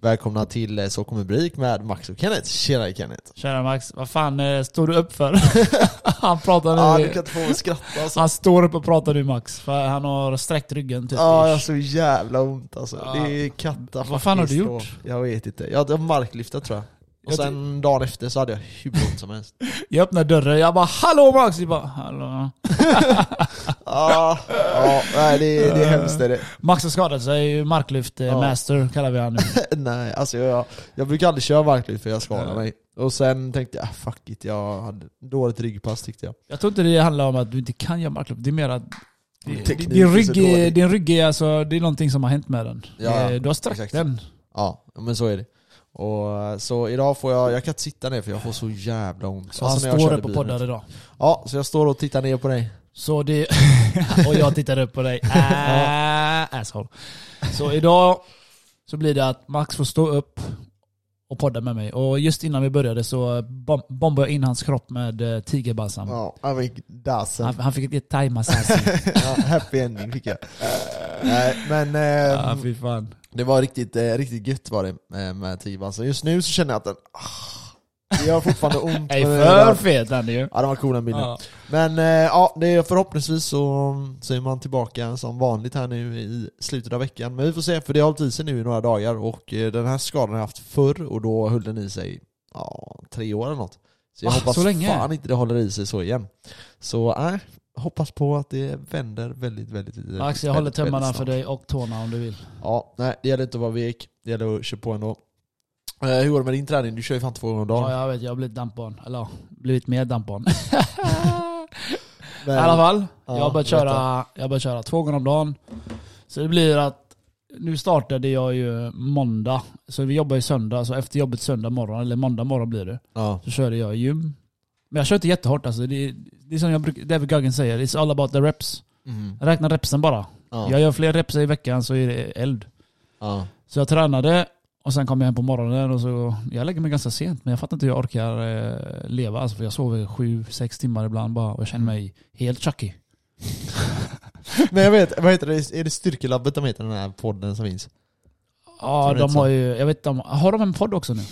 Välkomna till eh, Så kommer Brik med Max och Kenneth. Tjena Kenneth! Tjena Max, vad fan eh, står du upp för? han pratar nu. Ja, du kan inte få mig att skratta alltså. Han står upp och pratar nu Max, för han har sträckt ryggen typ. Ja, jag har så jävla ont alltså. Ja. Det är katta Vad fan har du gjort? Jag vet inte. Jag hade marklyftat tror jag. Och Jag sen dagen efter så hade jag hur ont som helst. Jag öppnar dörren, jag bara 'Hallå Max!' Jag bara 'Hallå' Ja, ja nej, det, är- det är hemskt är det. Max har skadat sig, marklyft eh, Ja. master kallar vi han nu. Nej, alltså jag, jag brukar aldrig köra marklyft för jag skadar mig. Och sen tänkte jag, ah, fuck it, jag hade dåligt ryggpass tyckte jag. Jag tror inte det handlar om att du inte kan göra marklyft, det är mer att Teknik din, rygg, är- din rygg är alltså, det är någonting som har hänt med den. Ja, Eh, du har sträckt den. Ja, men så är det. Och så idag får jag, jag kan inte sitta ner för jag får så jävla ont. Så han Alltså, jag står upp och poddar idag. Ja, så jag står och tittar ner på dig. Så det... och jag tittar upp på dig. Äh, asshole. Så idag så blir det att Max får stå upp och podda med mig. Och just innan vi började så bom- bombade jag in hans kropp med eh, tigerbalsam. Ja, han fick dassen. Han, han fick ett thai-massage. ja, happy ending fick jag. Nej, men eh, ja, fy fan. Det var riktigt, eh, riktigt gött var det med, med Tigerbalsam. Just nu så känner jag att den, ah, det gör fortfarande ont. Ej, men- för fet den är ju. Ja, den var cool den bilden. Ja. Men eh, ja, det är förhoppningsvis så, så är man tillbaka som vanligt här nu i slutet av veckan. Men vi får se, för det har hållit i sig nu i några dagar och eh, den här skadan har jag haft förr och då höll den i sig ja, tre år eller något. Så jag Va, hoppas så länge? fan inte det håller i sig så igen. Så nej, hoppas på att det vänder väldigt, väldigt, väldigt Max, jag håller tummarna för dig och tårna om du vill. Ja, nej det gäller inte att vara vek, det gäller att köra på ändå. Eh, hur går det med din träning? Du kör ju fan två gånger om dagen. Ja, jag vet, jag har blivit dampbarn. Eller blivit mer dampbarn. Men- I alla fall, Ja, jag har börjat köra, jag har börjat köra två gånger om dagen. Så det blir att, nu startade jag ju måndag. Så vi jobbar ju söndag, så efter jobbet söndag morgon, eller måndag morgon blir det. Ja, Så körde jag gym. Men jag kör inte jättehårt alltså. Det är, det är som jag brukar, David Goggins säger, it's all about the reps. mm. Jag räknar repsen bara. ja. Jag gör fler reps i veckan så är det eld. ja. Så jag tränade och sen kom jag hem på morgonen och så, jag lägger mig ganska sent men jag fattar inte hur jag orkar eh, leva alltså, för jag sover sju, sex timmar ibland bara och jag känner mig helt chucky. Men jag vet, vad heter det? Är det Styrkelabbet de heter den här podden som finns? Ja, du de har ju, jag vet om, har de en podd också nu?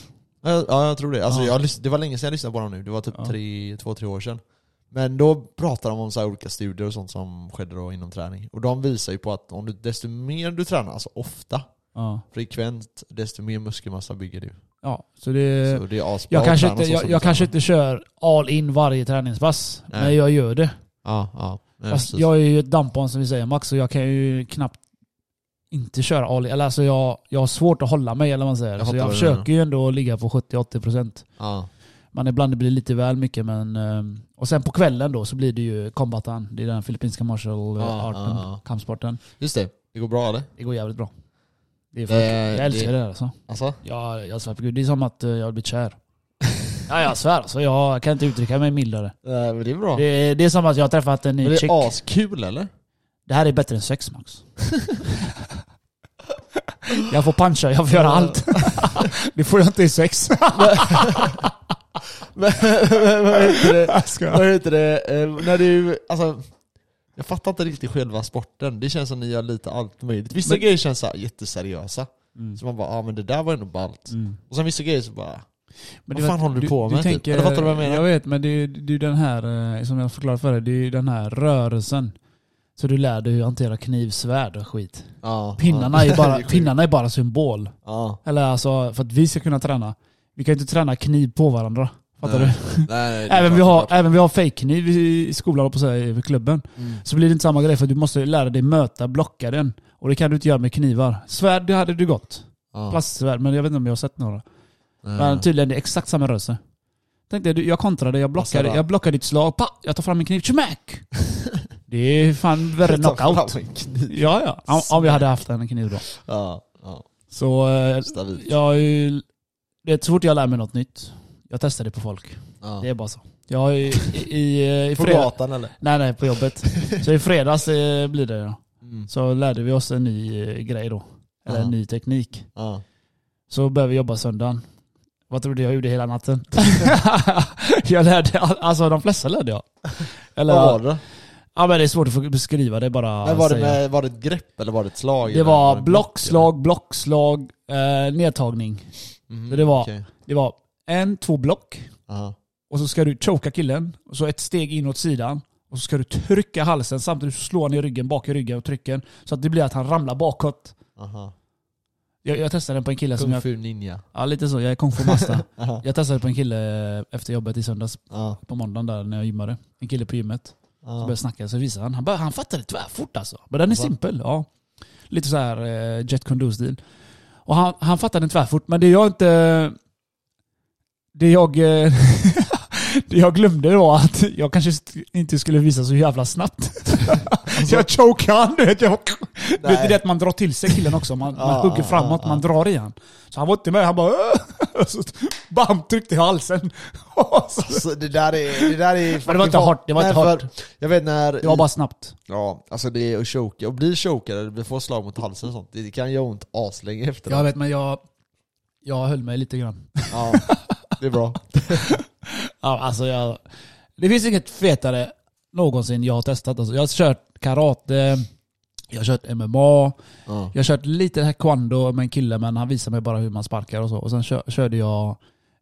Ja, ja jag tror det. Alltså, Ja. jag, lys- det var länge sedan jag lyssnade på dem nu, det var typ Ja. tre, två, tre år sedan. Men då pratar de om så här olika studier och sånt som skedde då inom träning. Och de visar ju på att om du, desto mer du tränar, alltså ofta, Ja. frekvent, desto mer muskelmassa bygger du. Ja, så det... Så det är asbra Jag att kanske träna inte, så jag, som du jag kanske tränar. inte kör all in varje träningspass, Nej. men jag gör det. Ja, ja. Fast precis. jag är ju ett dampbarn som vi säger Max, så jag kan ju knappt inte köra all. Eller alltså jag, jag har svårt att hålla mig eller vad man säger. Jag så jag försöker ju ändå ligga på 70-80%. ja. Men ibland det blir lite väl mycket men... ehm, Och sen på kvällen då så blir det ju kombatan. Det är den filippinska martial Ja, arten, ja, kampsporten. Just det, det går bra eller? Det går jävligt bra. Det är Det- jag älskar det- det, alltså. Alltså? Ja, jag svär på gud. Det är som att eh, jag har blivit kär. ja, jag svär alltså. Jag kan inte uttrycka mig mildare. Nej men det är bra. Det är, det är som att jag har träffat en ny men det chick. är askul eller? Det här är bättre än sex Max. jag får puncha, jag får göra allt. det får jag inte i sex. Men, men, vad heter det? Vad heter det? Eh, när du, alltså Jag fattar inte riktigt själva sporten, det känns som ni gör lite allt möjligt Vissa Men- grejer känns så här jätteseriösa, Mm. så man bara ja ah, men det där var ändå ballt Mm. Och sen vissa grejer så bara Men Vad du fan vet, håller du på med, typ? tänker, Eller fattar du vad jag menar? Jag vet, men det är är den här, eh, som jag förklarade för dig, det är ju den här rörelsen. Så du lär dig hur hantera knivsvärd och skit. ja, Pinnarna ja. är bara, pinnarna är bara symbol. Ja, Eller alltså, för att vi ska kunna träna. Vi kan ju inte träna kniv på varandra. Fattar Nej. du? nej, Även vi, har, även vi har fake-kniv i skolan, på sig, i klubben. Mm. Så blir det inte samma grej för du måste lära dig möta, blocka den. Och det kan du inte göra med knivar. Svärd, det hade du gått. Ja. Plastsvärd, men jag vet inte om jag har sett några. Nej. Men tydligen det är exakt samma rörelse. Tänk dig, du- jag kontrade, jag blockade, jag blockade ditt slag, pa, jag tar fram min kniv, tjumäck! Det är fan värre knockout. Ja, ja. Om, om vi hade haft en kniv då. Ja, ja. Så eh, jag. Det är så fort jag lär mig något nytt, jag testar det på folk. Ja. Det är bara så. Jag är i, i, i, På gatan eller? Nej, nej, på jobbet. Så i fredags eh, blir det ja. Mm. Så lärde vi oss en ny eh, grej då. Eller en ny teknik. Så började vi jobba söndagen. Vad tror du jag gjorde hela natten? jag lärde, alltså de flesta lärde jag. Eller, Vad var det? Ja men det är svårt att beskriva, det är bara Men var det, med, var det ett grepp eller var det ett slag? Det var det blockslag, blockslag, eh, nedtagning. Så det var- okej. Det var en, två block, Aha. och så ska du choka killen, och så ett steg in åt sidan. Och så ska du trycka halsen samtidigt så slår han i ryggen, bak i ryggen och trycker. Så att det blir att han ramlar bakåt. Aha. Jag, jag testade den på en kille som Kung jag... fu ninja. Ja lite så, jag är kung fu master. Aha. jag testade på en kille efter jobbet i söndags, Ja. på måndagen där när jag gymmade. En kille på gymmet. Så Ja. började snacka, så visade han. Han, bara, han fattade tvärfort alltså. Men den är simpel, ja. Lite så här eh, Jet Kune-stil. Och han, han fattade den tvärfort, men det jag inte... Det jag... eh, det jag glömde var att jag kanske inte skulle visa så jävla snabbt. jag chokade han, du vet. Jag, du Nej. det att man drar till sig killen också. Man, man hugger framåt, man drar i han. Så han var inte med, han bara "Åh!" så Bam! Tryckte i halsen. Så- Alltså, det där är... Det där är Men det var inte hårt, det var Nej, inte hårt. Jag vet när... Det var bara snabbt. Ja, alltså det är att choka. Och bli chokad eller få slag mot halsen och sånt. Det kan göra ont aslänge efter Jag vet men jag, jag höll mig lite grann. Ja, det är bra. Ja, alltså jag, det finns inget fetare någonsin jag har testat. Alltså, jag har kört karate, jag har kört MMA, Ja. jag har kört lite taekwondo med en kille men han visade mig bara hur man sparkar och så. Och sen kör, körde jag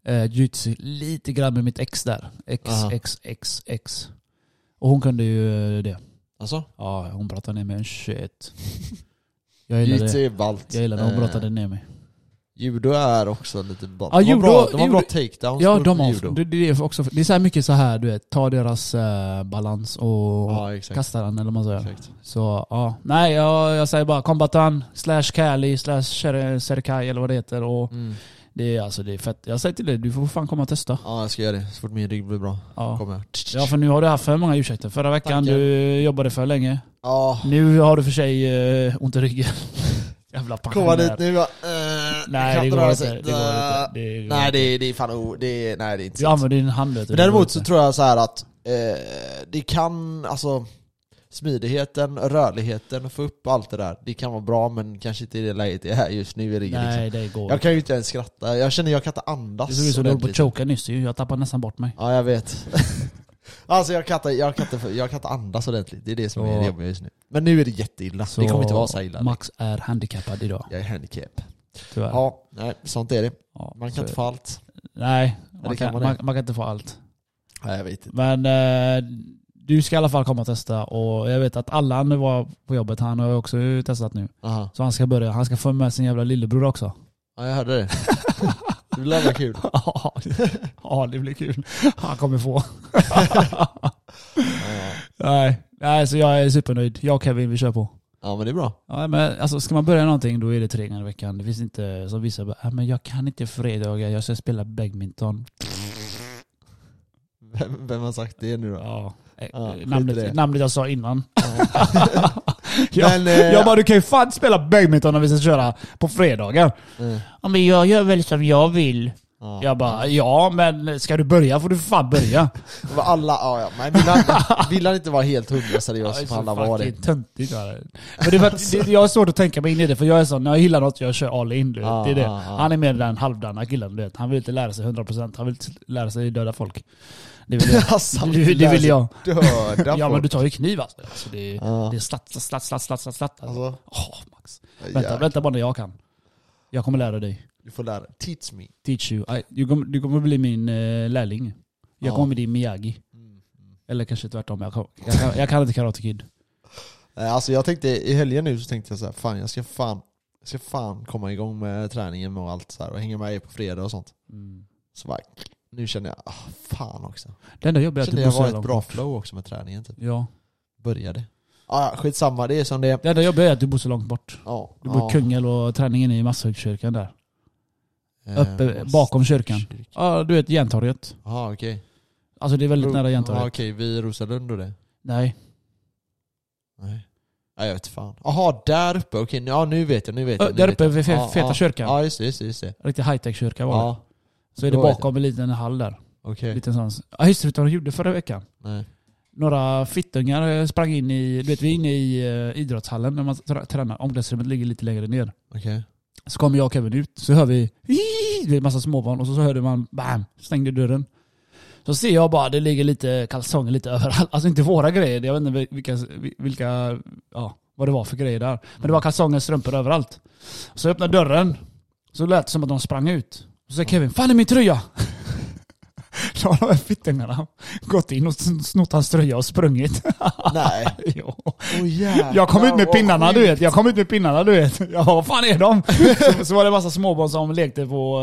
eh, jujutsu lite grann med mitt ex där. X, Aha. X, X, X. Och hon kunde ju det. Alltså? Ja, hon brottade ner mig en shit. Jag gillade det. är ballt. Jag gillade när hon Eh, brottade ner mig. Judo är också lite ballt. Ja, de har judo- bra, de har bra judo- takedowns Ja, de har, det, det, är också, det är så mycket så här du vet, ta deras eh, balans och Ja, kasta den eller vad man säger. exakt. Så ja, nej jag, jag säger bara kombatan, slash Kali, slash Ser- Serkai eller vad det heter. Och Mm. det är alltså det är fett. Jag säger till dig, du får fan komma och testa. Ja, jag ska göra det. Så fort min rygg blir bra. Ja. Kommer jag. ja för nu har du haft för många ursäkter. Förra veckan Tackar. du jobbade för länge. Ja. Nu har du för sig uh, ont i ryggen. Jävla Komma pensionär. dit nu bara, eh, Nej det går inte. sig. Det går inte. Det går Nej inte. det är, det är fan o, det är, nej det är inte Du sant. använder din hand vet du. Men det däremot så tror jag så här att eh, det kan, alltså smidigheten, rörligheten, få upp allt det där. Det kan vara bra men kanske inte i det läget jag är just nu i ryggen liksom. Nej det går Jag kan ju inte ens skratta, jag känner jag kan inte andas Det såg ut som du höll på att choka nyss. Jag tappade nästan bort mig. Ja jag vet. alltså jag kan, inte, jag, kan inte, jag kan inte andas ordentligt, det är det som är Så- det jobbiga just nu. Men nu är det jätteilla, det kommer inte vara så illa. Max är handikappad idag. Jag är handicap. Tyvärr. Ja, nej sånt är det. Ja, Man kan så- inte få allt. Nej, man, kan man man, man kan inte få allt. Nej jag vet inte. Men eh, du ska i alla fall komma och testa och jag vet att Allan nu var på jobbet, han har också testat nu. Aha. Så han ska börja, han ska få med sin jävla lillebror också. Ja jag hörde det. det blir jävla kul. Ja, det- ja det blir kul. Han kommer få. Ja. Nej, nej, så jag är supernöjd. Jag och Kevin, vi kör på. Ja men det är bra. Ja, men alltså, ska man börja någonting då är det tre gånger i veckan. Det finns inte som vissa bara, "Ah, men jag kan inte fredagar, jag ska spela badminton. Vem, vem har sagt det nu då? Ja, eh, Ja, namnet, namnet jag sa innan. jag, Men, eh, jag bara, du kan ju fan spela badminton när vi ska köra på fredagar. eh, Ja men jag gör väl som jag vill. Ja. Jag bara, ja men ska du börja får du fan börja. Alla, ja, ja. Men vill han, vill han inte vara helt hundra seriös vara det. fucking töntigt. var det. Men det är för att, det, jag har svårt att tänka mig in i det, för jag är sån, när jag gillar något, jag kör all in. Du. Ja, det är det. ja, ja. Han är mer den halvdana killen, du vet. Han vill inte lära sig 100%, han vill inte lära sig döda folk. Det vill jag. Alltså, det, det vill jag. Döda Ja men du tar ju kniv alltså. alltså det, är- Ja. det är slatt, slatt, slatt, slatt, slatt, slatt. Alltså. Åh, Max. Vänta, vänta bara när jag kan. Jag kommer lära dig. Du får lära Teach me. Teach you. I, du, kommer, du kommer bli min eh, lärling. Jag Ja. kommer bli din Miyagi. Mm. Eller kanske tvärtom. Jag, kan- jag, kan, jag kan inte Karate Kid. Alltså jag tänkte, i helgen nu så tänkte jag så här, fan jag ska fan, jag ska fan komma igång med träningen och allt så här och hänga med er på fredag och sånt. Mm. Så bara, nu känner jag, ah, fan också. Det enda jobbiga är att du jag var jävla ett bra flow också med träningen typ. Ja. Började. Ah, skitsamma, det är som det är. Det enda jobbiga är att du bor så långt bort. Ja, Du bor i ja. Kungälv och träningen är i Masshugskyrkan där. Eh, Uppe bakom kyrkan. kyrka. Ja, du vet Järntorget. Jaha okej. Alltså det är väldigt nära Ja Järntorget. okej, vid Rosalund och det? Nej. Nej. Nej jag vet fan. Jaha, där uppe, okej, ja nu vet jag, nu vet Ö, jag. nu Där vet uppe jag. vid fe- Ja, Feta ja. kyrkan. Ja just det, just det, just det. Riktigt high-tech kyrka var det. Ja, Så är det då vet bakom en liten hall där. okej. Liten sån. Ja just det, vet du vad de gjorde förra veckan? Nej. Några fittungar eh, sprang in i, du vet vi är inne i uh, idrottshallen när man trä- tränar. Omklädningsrummet ligger lite längre ner. Okej. Så kommer jag och Kevin ut, så hör vi du vet, massa småbarn och så, så hörde man BAM! Stängde dörren. Så ser jag bara, det ligger lite kalsonger lite överallt. Alltså inte våra grejer, jag vet inte vilka, vilka ja, vad det var för grejer där. Men det var kalsonger och strumpor överallt. Så jag öppnade dörren, så lät det som att de sprang ut. Så säger Kevin, fan är min tröja? Då har de här fittungarna gått in och snott hans tröja och sprungit. Nej. jo. Oh, jävlar, Jag kom ut med pinnarna du vet, jag kom ut med pinnarna du vet. Ja, vad fan är de? så, så var det en massa småbarn som lekte på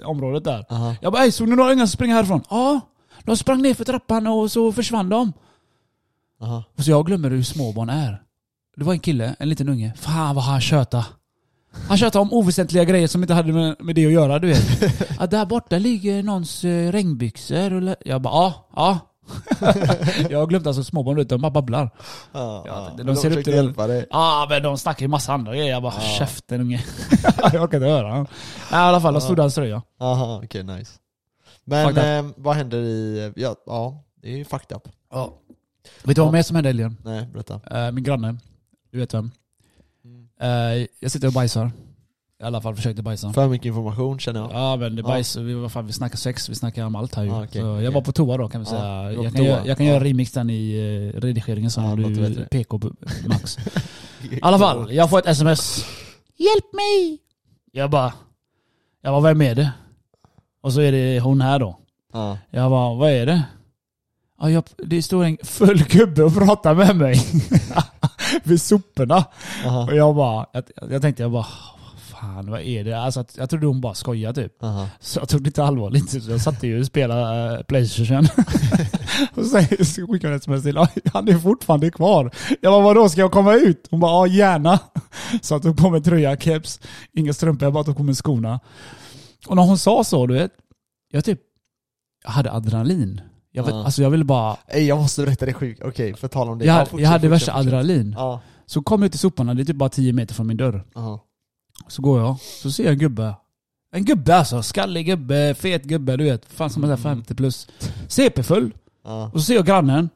eh, området där. Aha. Jag bara, "Ey, såg ni några ungar som springer härifrån? Ja, de sprang ner för trappan och så försvann de. Aha. Och så jag glömmer hur småbarn är. Det var en kille, en liten unge. Fan vad han tjötade. Han tjötade om oväsentliga grejer som inte hade med, med det att göra, du vet. Ja, där borta ligger någons eh, regnbyxor. och Jag bara, ja, ja. jag har glömt alltså småbarn, de bara babblar. Ja, Ja, de De ser upp till- hjälpa dig. Ja, men de snackar ju massa andra grejer. Jag bara, Ja. käften unge. jag orkar inte höra. Nej, i alla fall, de snodde hans tröja. Aha, okej nice. Men eh, vad händer i... Ja, ja, det är ju fucked up. Ja. Vet du vad mer som hände helgen? Nej, berätta. Eh, min granne, du vet vem? Eh, jag sitter och bajsar. I alla fall försökte bajsa. För mycket information känner jag. Ja men det Ja. bajs, vi, vad fan, vi snackar sex, vi snackar om allt här ju. Ja, okej, så okej. jag var på toa då kan vi Ja, säga. var jag kan, göra, jag kan Ja. göra remix den i uh, redigeringen sen Ja, har du. PK max. I alla fall, jag får ett sms. Hjälp mig! Jag bara, jag bara vem är det? Och så är det hon här då. Ja. Jag bara, vad är det? Ja, jag, det står en full gubbe och pratar med mig. Vid soporna. Aha. Och jag bara, jag, jag tänkte jag bara, fan vad är det? Alltså, jag trodde hon bara skojade typ. Aha. Så jag tog det inte allvarligt. Så jag satt ju och spelade uh, Playstation. och så skickade hon ett sms till "Ja, han är fortfarande kvar. Jag bara, vadå ska jag komma ut? Hon bara, ja gärna. Så jag tog på mig tröja, keps, inga strumpor, jag bara tog på mig skorna. Och när hon sa så, du vet, jag typ, jag hade adrenalin. Jag, vet, alltså jag ville bara, Ey, jag måste berätta det sjukt. Okej, för tala om det. jag, Ja, hade- fortsätt, jag hade värsta adrenalin. Ja. Så kom jag ut till soporna, det är typ bara 10 meter från min dörr. Aha. Så går jag, så ser jag en gubbe. En gubbe alltså, skallig gubbe, fet gubbe, du vet. Fan som är Mm. där 50 plus. CP-full. Ja. Och så ser jag grannen.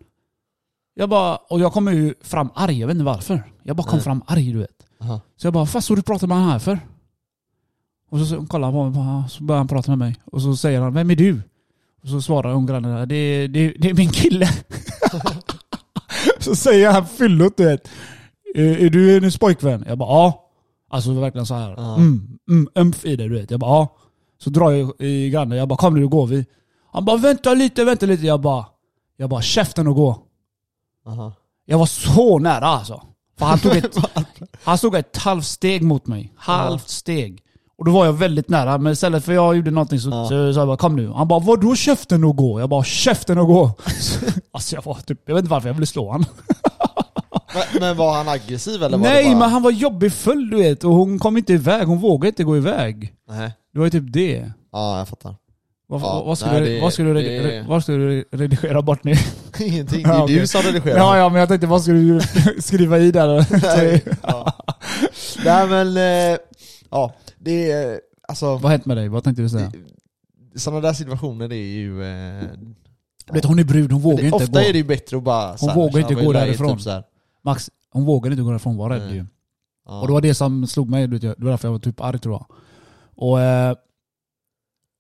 Jag bara, och jag kommer ju fram arg, jag vet inte varför. Jag bara kom Nej. fram arg du vet. Aha. Så jag bara, vad står du och pratar med han här för? Och så, så kollar han på mig, så börjar han prata med mig. Och så säger han, vem är du? Så svarar hon grannen, det, det, det är min kille. så säger han fyllot du vet. Är, är du hennes pojkvän? Jag bara, ja. Alltså verkligen så här. Ja. Mm, mm, umf i det du vet. Jag bara, ja. Så drar jag i grannen, jag bara, kom nu då går vi. Han bara, vänta lite, vänta lite. Jag bara, jag bara, käften och gå. Aha. Jag var så nära alltså. För han tog ett, han stod ett halvt steg mot mig. Halvt steg. Och då var jag väldigt nära, men istället för jag gjorde någonting så Ja. sa jag bara kom nu. Han bara vadå käften och gå? Jag bara käften och gå. alltså jag var typ, jag vet inte varför jag ville slå han. Men, men var han aggressiv eller var Nej bara... men han var jobbig full du vet och hon kom inte iväg, hon vågade inte gå iväg. Nej. Det var ju typ det. Ja, jag fattar. Vad, Ja, vad, skulle, nej, du, det- vad, skulle du, det- redi- vad skulle du redigera bort nu? Ingenting. Det Ja, är okej. du som redigerar. Ja ja men jag tänkte vad skulle du skriva i där? Nej, ja. Nej men, eh, ja. Det är, alltså, vad har hänt med dig? Vad tänkte du säga? sådana där situationer är ju... Eh, Du vet hon är brud, hon vågar det, inte ofta gå. är det ju bättre att bara... här, vågar inte gå därifrån. Typ. Max, hon vågade inte gå därifrån, var rädd ju. Ja. Och det var det som slog mig, det var därför jag var typ arg tror jag. Och, eh,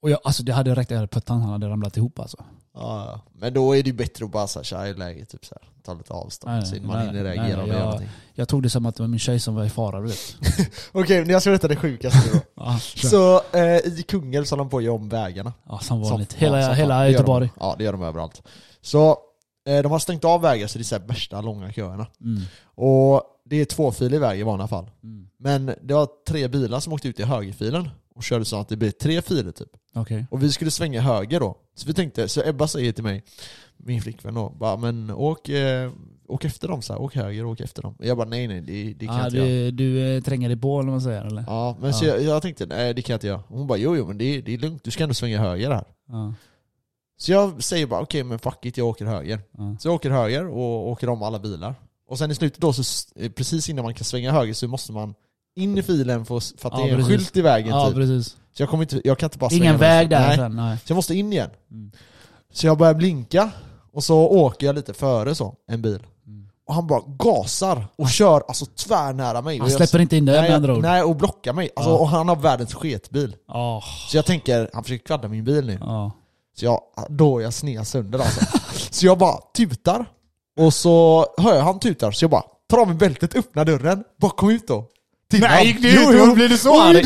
och jag, alltså det hade räckt, jag hade puttan, han hade ramlat ihop alltså. Ja, ja. Men då är det ju bättre att bara så här, tja, hur är läget? Typ så här. Ta lite avstånd Nej, så man nej, hinner reagera nej, och göra jag- någonting. Jag tog det som att det var min tjej som var i fara du vet. Okej, men jag ska berätta det sjukaste då. Ja. Så eh, i Kungälv så håller de på att göra om vägarna. ja som Som- vanligt. ja, Hela, som fan. hela Göteborg. De, ja, det gör de överallt. Så eh, de har stängt av vägar så det är så här värsta långa köerna. Mm. Och det är tvåfilig väg i vanliga fall. Mm. Men det var tre bilar som åkte ut i högerfilen och körde så att det blir tre filer typ. Okej. Och vi skulle svänga höger då. Så vi tänkte, så Ebba säger till mig, min flickvän då, bara men åk, eh, åk efter dem så här, åk höger, åk efter dem. Och jag bara nej nej, det, det kan Ah, jag inte göra. du, du eh, tränger dig på eller man säger eller? Ja, men så Ja. jag, jag tänkte nej det kan jag inte göra. Hon bara jo jo men det, det är lugnt, du ska ändå svänga höger här. Ja. Så jag säger bara okej men fuck it, jag åker höger. Så jag åker höger och åker om alla bilar. Och sen i slutet då, så eh, precis innan man kan svänga höger så måste man in i filen för, för att Ja, det är en precis. skylt i vägen Ja typ. precis. Så jag, kommer inte, jag kan inte bara svänga Ingen väg där Nej. sen, nej. Så jag måste in igen. Mm. Så jag börjar blinka, och så åker jag lite före så, en bil. Mm. Och han bara gasar och kör alltså tvärnära mig. Han jag, släpper inte in dig med andra ord. nej, och blockar mig. Alltså, Ja. Och han har världens sketbil. Ja. Så jag tänker, han försöker kvadda min bil nu. Ja. Så jag, då jag sned sönder alltså. Så jag bara tutar, och så hör jag han tutar, så jag bara tar av mig bältet, öppnar dörren, bara kom ut då. Till Nej, gick du ut? Och blev du så arg?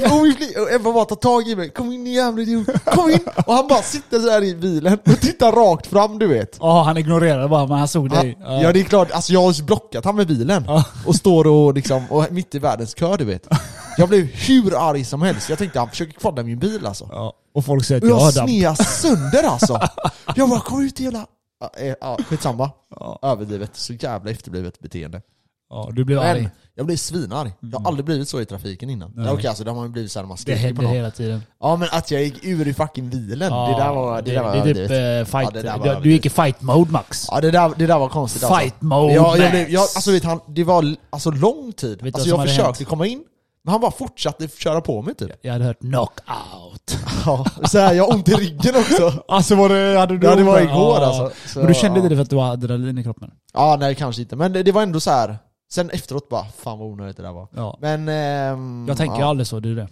och Ebba bara tar tag i mig, kom in jävla idiot, kom in! Och han bara sitter så här i bilen och tittar rakt fram du vet. Ja, han ignorerade bara, men han såg dig. Ja, ja det är klart, alltså jag har blockat han med bilen. Ja. Och står och liksom, och mitt i världens kö du vet. Jag blev hur arg som helst, jag tänkte han försöker kvadda min bil alltså. Ja. Och folk säger att jag jag har damp. snear sönder alltså! Jag bara kom ut. Ja, eh, Ja, skitsamma. Ja. Överdrivet, så jävla efterblivet beteende. Ja, du blev arg. Men jag blev svinarg. Jag har aldrig blivit så i trafiken innan. Nej. Okej alltså det har man ju blivit såhär när man Det skriker på händer någon. hela tiden. Ja men att jag gick ur i fucking bilen, det där var, det, där var det är typ överdrivet. eh, fight. Ja, det där var du, du överdrivet. gick i fight mode Max. Ja det där, det där var konstigt alltså. Fight mode Ja, jag Max. blev, jag, alltså vet han, det var alltså lång tid. Du alltså som jag hade försökte hänt? komma in, men han bara fortsatte köra på mig typ. Jag hade hört knockout. Ja, så här, jag har ont i ryggen också. Alltså var det, hade du Ja det var igår alltså. Så, Men du kände ja. det för att du har adrenalin i kroppen? Ja nej kanske inte, men det, det var ändå så här. Sen efteråt bara, fan vad onödigt det där var. Ja. Men... ehm, Jag tänker ja, aldrig så, du det.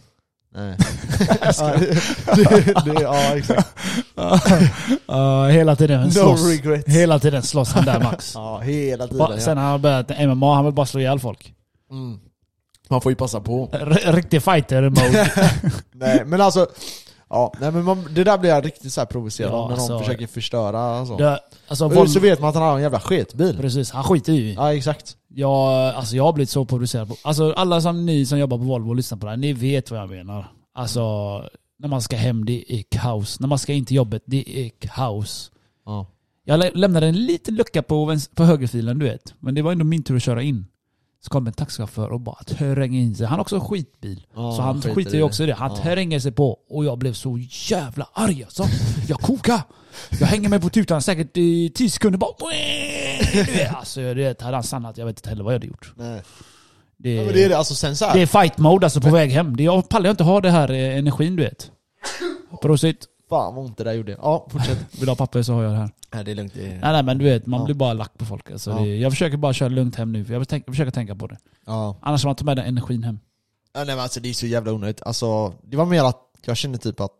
Nej. ja, det, det, ja exakt. Ja, hela tiden No slåss. regrets. Hela tiden slåss han där Max. Ja, hela tiden. Ba- Sen har han börjat MMA, han vill bara slå ihjäl folk. Ja. Mm. Man får ju passa på. R- riktig fighter-mode. Nej men alltså, ja, nej, men man, det där blir jag riktigt så här provocerad Ja, när någon alltså, försöker förstöra så. Det, alltså, Och Volvo, så vet man att han har en jävla sketbil. precis, han skiter ju i. Ja exakt. Jag, alltså jag har blivit så provocerad. På, alltså alla som ni som jobbar på Volvo och lyssnar på det här, ni vet vad jag menar. Alltså, när man ska hem, det är kaos. När man ska in till jobbet, det är kaos. Ja. Jag lä- lämnade en liten lucka på, på högerfilen, du vet. Men det var ändå min tur att köra in. Så kom en taxichaufför och bara trängde in sig. Han har också skitbil. Ja, så han skiter skiter ju det. också i det. Han Ja. tränger sig på. Och jag blev så jävla arg alltså. Jag kokar. Jag hänger mig på tutan säkert i 10 sekunder bara... Alltså du vet, hade han stannat, jag vet inte heller vad jag hade gjort. Nej. Det, Ja, det är det, alltså sen så här. det är fight mode alltså på väg hem. Det, jag pallar inte ha det här eh, energin du vet. Prosit. Fan vad ont det där gjorde. Ja, fortsätt. Vill du ha papper så har jag det här. Nej det är lugnt. Det är... Nej nej men du vet, man Ja. blir bara lack på folk. Alltså, Ja. det, jag försöker bara köra lugnt hem nu, för jag vill tänka, försöker tänka på det. Ja. Annars får man ta med den energin hem. ja. Nej men alltså det är så jävla onödigt. Alltså, det var mer att jag kände typ att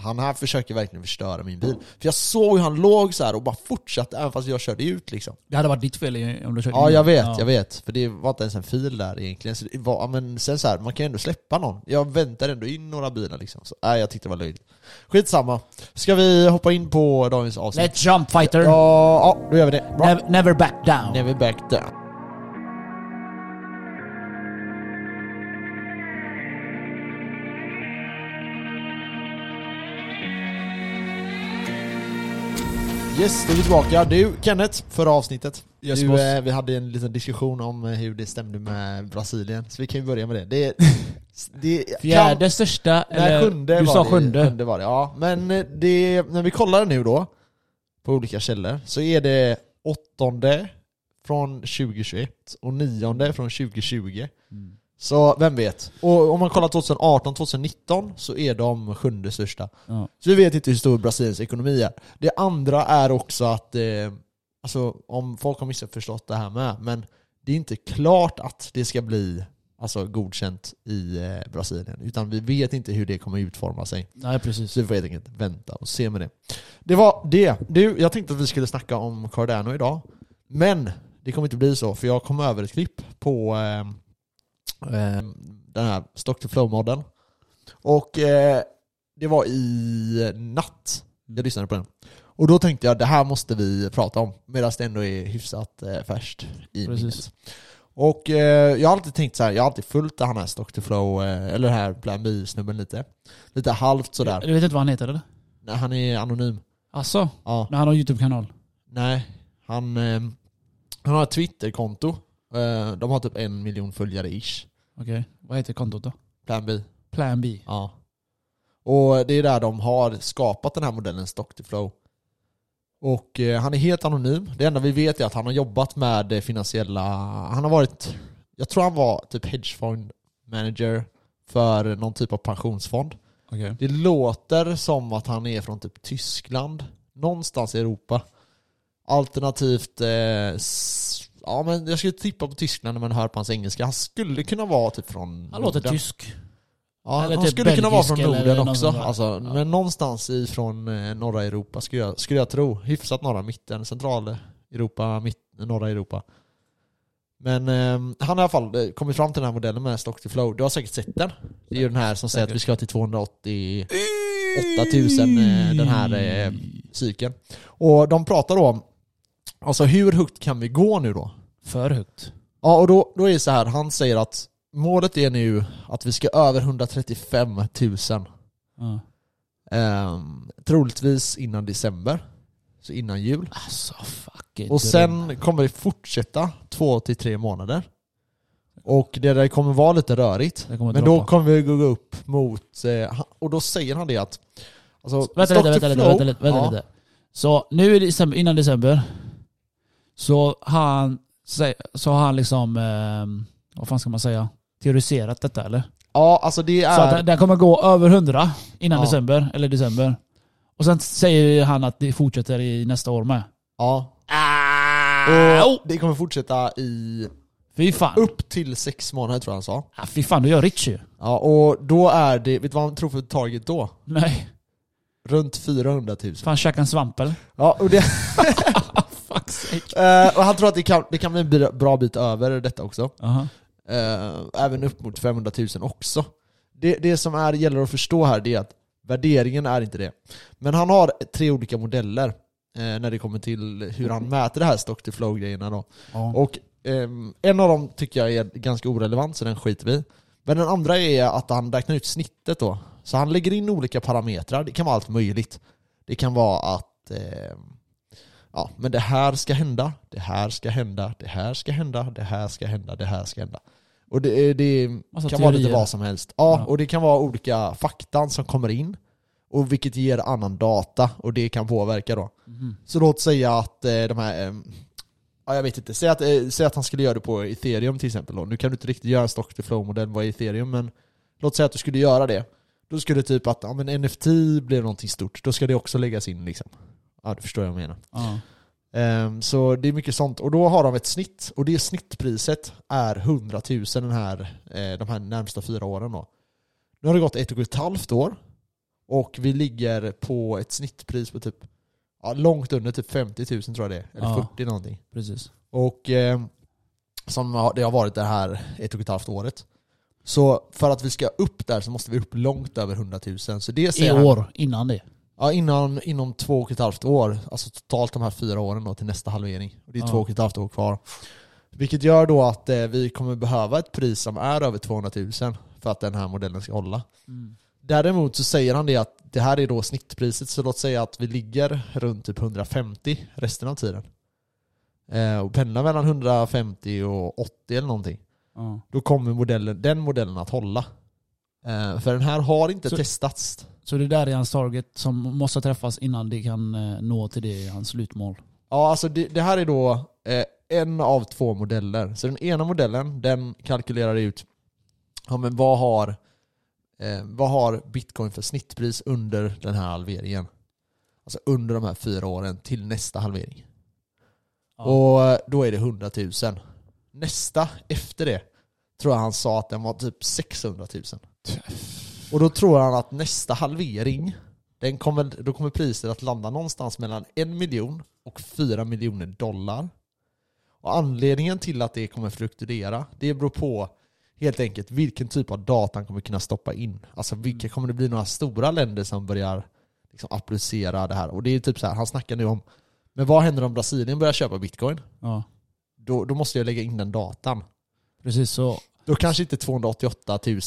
han här försöker verkligen förstöra min bil. För jag såg hur han låg så här och bara fortsatte även fast jag körde ut liksom. Det hade varit ditt fel om du körde Ja in. jag vet, Ja. jag vet. För det var inte ens en fil där egentligen. Så var, men sen så här, man kan ju ändå släppa någon. Jag väntar ändå in några bilar liksom. Så, nej, jag tyckte det var löjligt. Skitsamma. Ska vi hoppa in på dagens avsnitt? Let's jump fighter! Ja, ja, då gör vi det. Bra. Never, never back down. Never back down. Yes, då är vi tillbaka. Du, Kenneth, förra avsnittet. Yes, du, eh, vi hade en liten diskussion om eh, hur det stämde med Brasilien, så vi kan ju börja med det. Det, det Fjärde största, Nej, eller sjunde du var sa det, sjunde. sjunde var det, ja. Men eh, det, när vi kollar nu då, på olika källor, så är det åttonde från 2021 och nionde från 2020. Mm. Så vem vet? Och om man kollar 2018-2019 så är de sjunde största. Ja. Så vi vet inte hur stor Brasiliens ekonomi är. Det andra är också att, eh, alltså om folk har missförstått det här med, men det är inte klart att det ska bli alltså, godkänt i eh, Brasilien. Utan vi vet inte hur det kommer utforma sig. Nej precis. Så vi får helt enkelt vänta och se med det. Det var det. Du, jag tänkte att vi skulle snacka om Cardano idag. Men det kommer inte bli så, för jag kom över ett klipp på eh, den här Stock to Flow-modden. Och eh, det var i natt jag lyssnade på den. Och då tänkte jag det här måste vi prata om, medan det ändå är hyfsat eh, färskt i Precis. minnet. Och eh, jag har alltid tänkt så här, jag har alltid följt den här Stock to Flow, eh, eller den här Plan B-snubben lite. Lite halvt sådär. Du vet inte vad han heter eller? Nej, han är anonym. Alltså, Ja. när han har YouTube-kanal. Nej, han, eh, han har ett Twitterkonto. Eh, de har typ en miljon följare ish. Okej, vad heter kontot då? Plan B. Plan B. Ja. Och det är där de har skapat den här modellen Stock to Flow. Och eh, han är helt anonym. Det enda vi vet är att han har jobbat med eh, finansiella... Han har varit... Jag tror han var typ hedgefond manager för någon typ av pensionsfond. Okej. Det låter som att han är från typ Tyskland. Någonstans i Europa. Alternativt... Eh, ja men jag skulle tippa på Tyskland när man hör på hans engelska. Han skulle kunna vara typ från... Han låter Norden. tysk. Ja, Eller han typ skulle kunna vara från Norden också. Alltså, Ja. Men någonstans ifrån eh, norra Europa skulle jag, skulle jag tro. Hyfsat norra mitten, central Europa, mitt, norra Europa. Men eh, han har i alla fall eh, kommit fram till den här modellen med Stock to Flow. Du har säkert sett den? Det är ju den här som säger att vi ska till 280 8000 eh, den här eh, cykeln. Och de pratar då om, alltså hur högt kan vi gå nu då? För högt. Ja, och då, då är det så här, han säger att målet är nu att vi ska över 135 000. Ja. Ehm, troligtvis innan december. Så innan jul. Alltså fuck it. Och sen kommer det fortsätta två till tre månader. Och det där kommer vara lite rörigt. Det Men då droppa. kommer vi gå upp mot, eh, och då säger han det att alltså, Vänta to vänta lite, flow- vänta lite, vänta ja, lite. Så nu i december, innan december så har han, så har han liksom, eh, vad fan ska man säga, teoriserat detta eller? Ja, alltså det Så att är... den- den kommer gå över 100 innan Ja. december, eller december. Och sen säger han att det fortsätter i nästa år med. Ja. Ah, Och det kommer fortsätta i fy fan. upp till sex månader tror jag han sa. Ah, fy fan, då är jag rich ju. Ja, och då är det, vet du vad han tror för target då? Nej, Runt 400 000. fan käka en svamp eller? Ja, och, det, Eh, och han tror att det kan, det kan bli en bra- bit över detta också. Aha. Eh, även upp mot 500 000 också. Det, det som är, gäller att förstå här det är att värderingen är inte det. Men han har tre olika modeller eh, när det kommer till hur han mäter det här stock to flow-grejerna då. Ja. Och ehm, en av dem tycker jag är ganska orelevant, så den skiter vi. Men den andra är att han räknar ut snittet då. Så han lägger in olika parametrar, det kan vara allt möjligt. Det kan vara att ehm, ja, men det här ska hända, det här ska hända, det här ska hända, det här ska hända, det här ska hända. Och det, det Massa kan vara lite teorier. vad som helst. Ja, Ja. och det kan vara olika fakta som kommer in. Och vilket ger annan data, och det kan påverka då. Mhm. Så låt säga att eh, de här, eh, ja jag vet inte, säg att, eh, säg att han skulle göra det på ethereum till exempel då. Nu kan du inte riktigt göra en stock to flow-modell är ethereum, men låt säga att du skulle göra det. Då skulle typ att, ja men NFT blir någonting stort, då ska det också läggas in liksom. Ja du förstår vad jag menar. Ja. Ehm, så det är mycket sånt, och då har de ett snitt, och det snittpriset är 100 000 den här, eh, de här närmsta fyra åren då. Nu har det gått ett och ett halvt år, och vi ligger på ett snittpris på typ, ja, långt under typ 50 000 tror jag det är, eller Ja. 40 någonting. Precis. Och eh, som har- det har varit det här ett och ett halvt året. Så för att vi ska upp där så måste vi upp långt över 100 000. Så det I säger han- år, innan det. Ja, innan, inom två och ett halvt år. Alltså totalt de här fyra åren då till nästa halvering. Och det är Ja. två och ett halvt år kvar. Vilket gör då att eh, vi kommer behöva ett pris som är över 200 000 för att den här modellen ska hålla. Mm. Däremot så säger han det att det här är då snittpriset, så låt säga att vi ligger runt typ 150 resten av tiden. Eh, och pendlar mellan 150 och 80 eller någonting. Ja. Då kommer modellen, den modellen att hålla. Eh, för den här har inte Så- testats. Så det där är hans target som måste träffas innan det kan eh, nå till det hans slutmål. Ja, alltså det, det här är då eh, en av två modeller. Så den ena modellen, den kalkylerar ut ja, men vad, har, eh, vad har bitcoin för snittpris under den här halveringen? Alltså under de här fyra åren till nästa halvering. Ja. Och då är det 100 000. Nästa efter det tror jag han sa att den var typ 600 000. Och då tror han att nästa halvering, den kommer, då kommer priset att landa någonstans mellan en miljon och fyra miljoner dollar. Och anledningen till att det kommer fluktuera, det beror på helt enkelt vilken typ av data han kommer kunna stoppa in. Alltså vilka kommer det bli några stora länder som börjar liksom applicera det här? Och det är typ så här, han snackar nu om, men vad händer om Brasilien börjar köpa bitcoin? Ja, Då, då måste jag lägga in den datan. Precis så. Då kanske inte 288 000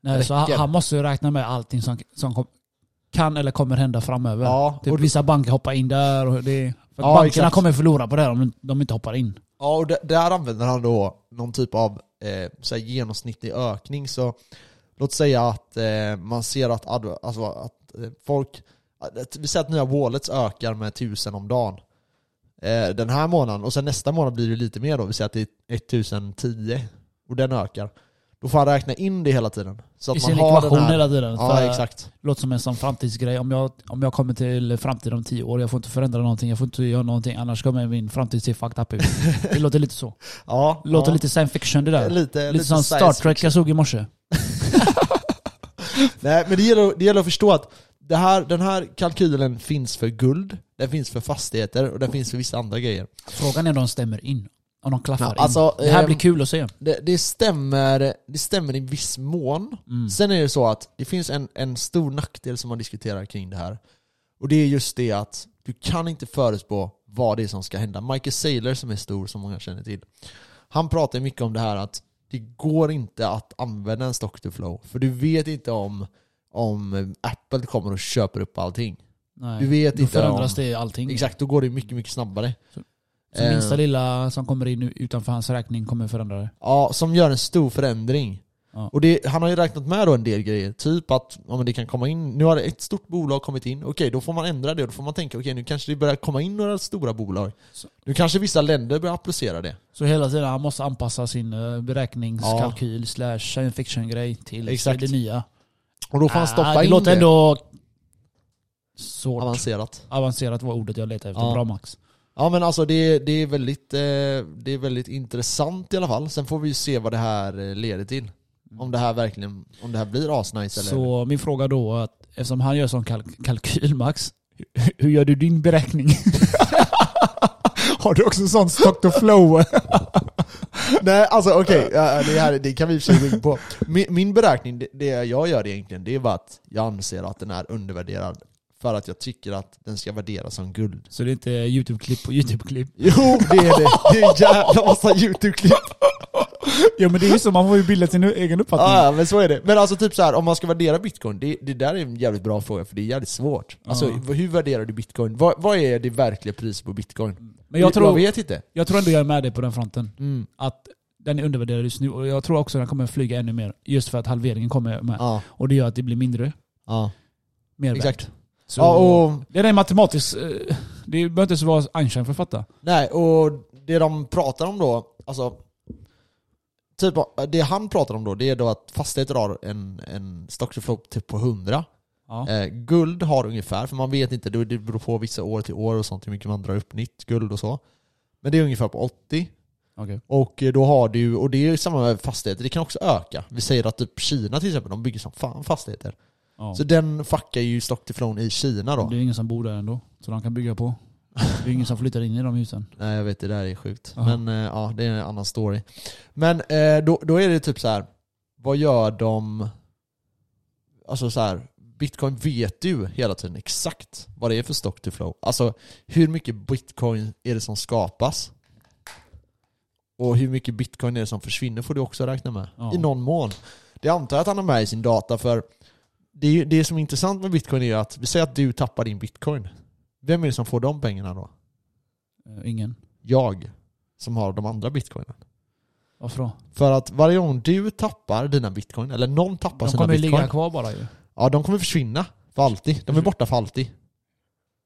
Nej, så han, Räcker. han måste ju räkna med allting som, som kom, kan eller kommer hända framöver. Ja, typ och, vissa banker hoppar in där och det... För Ja, bankerna exakt. kommer förlora på det här om de inte hoppar in. ja, och där använder han då någon typ av eh, så genomsnittlig ökning. Så låt säga att eh, man ser att, alltså, att eh, folk, att vi säger att nya wallets ökar med 1000 om dagen. Eh, den här månaden, och sen nästa månad blir det lite mer då, vi säger att det är 1010 och den ökar. Då får han räkna in det hela tiden. Så att I man sin har ekvation den här, hela tiden. Ja, exakt. Låter som en sån framtidsgrej. Om jag, om jag kommer till framtiden om tio år, jag får inte förändra någonting, jag får inte göra någonting, annars kommer min framtid se fucked up ut. Det låter lite så. Ja, låter ja. lite science fiction det där. lite, Lite, som Star Trek jag såg i morse. Nej men det gäller, det gäller att förstå att det här, den här kalkylen finns för guld, den finns för fastigheter och den finns för vissa andra grejer. Frågan är om de stämmer in. Om de klaffar Ja, in. alltså, det här ehm, blir kul att se. Det, det, stämmer, det stämmer i viss mån. Mm. Sen är det så att det finns en, en stor nackdel som man diskuterar kring det här. Och det är just det att du kan inte förutspå vad det är som ska hända. Michael Saylor som är stor, som många känner till, han pratar mycket om det här att det går inte att använda en stock to flow. För du vet inte om, om Apple kommer och köper upp allting. Nej. Du vet Då inte förändras om... det allting. Exakt, då går det mycket, mycket snabbare. Så Eh, minsta lilla som kommer in utanför hans räkning kommer förändra det. Ja, som gör en stor förändring. Ja. Och det, han har ju räknat med då en del grejer, typ att ja, men det kan komma in, nu har ett stort bolag kommit in, okej då får man ändra det, då får man tänka okej nu kanske det börjar komma in några stora bolag. Så- Nu kanske vissa länder börjar applicera det. Så hela tiden han måste anpassa sin eh, beräkningskalkyl slash science fiction grej till Exakt. det nya. Och då får han stoppa Ah, det in låter det. ändå svårt. Avancerat. Avancerat var ordet jag letade efter. Ja. Bra Max. Ja men alltså det, det, är väldigt, eh, det är väldigt intressant i alla fall. Sen får vi ju se vad det här eh, leder till. Om det här verkligen, om det här blir asnice eller... Så min fråga då, att eftersom han gör sån kalk- kalkyl Max, hur- hur gör du din beräkning? Har du också sån stock to flow? Nej alltså okej, ja, det, här, det kan vi i och för sig gå in på. Min, min beräkning, det, det jag gör egentligen, det är bara att jag anser att den är undervärderad. För att jag tycker att den ska värderas som guld. Så det är inte YouTube-klipp på YouTube-klipp? Jo, det är det! Det är en jävla massa YouTube-klipp. Ja men det är ju så, man får ju bilda sin egen uppfattning. Ja, men så är det. Men alltså typ så här, om man ska värdera bitcoin, det, det där är en jävligt bra fråga för det är jävligt svårt. Alltså Ja. hur värderar du bitcoin? Vad, vad är det verkliga priset på bitcoin? Men jag tror, jag vet inte. jag tror ändå jag är med dig på den fronten. Mm. Att den är undervärderad just nu och jag tror också den kommer flyga ännu mer. Just för att halveringen kommer med. Ja, Och det gör att det blir mindre. ja. Mer värt. Exakt. Så Ja, och, Det är en matematisk... eh, Det behöver inte så vara Einstein för att fatta. nej, och det de pratar om då, alltså Typ, det han pratar om då, det är då att fastigheter har en, en stock to typ på 100 Ja. eh, Guld har ungefär, för man vet inte, det beror på vissa år till år och sånt hur mycket man drar upp nytt guld och så Men det är ungefär på 80 Okej. Och eh, då har du, och det är ju samma med fastigheter, det kan också öka. Vi säger att typ Kina till exempel, de bygger som fan fastigheter. Ja. Så den fuckar ju stock till flown i Kina då. Det är ingen som bor där ändå. Så de kan bygga på. Det är ingen som flyttar in i de husen. Nej jag vet, det där är sjukt. Ja. Men eh, ja, det är en annan story. Men eh, då, då är det typ så här. vad gör de? Alltså så här. Bitcoin vet du hela tiden exakt vad det är för stock to flow. Alltså hur mycket bitcoin är det som skapas? Och hur mycket bitcoin är det som försvinner får du också räkna med. Ja. I någon mån. Det antar jag att han har med i sin data för det, det som är intressant med bitcoin är att, vi säger att du tappar din bitcoin. Vem är det som får de pengarna då? Eh, Ingen. Jag, som har de andra bitcoinen. Varför då? För att varje gång du tappar dina bitcoin, eller någon tappar De sina kommer ju bitcoin, ligga kvar bara ju. Ja de kommer försvinna för alltid. De är borta för alltid.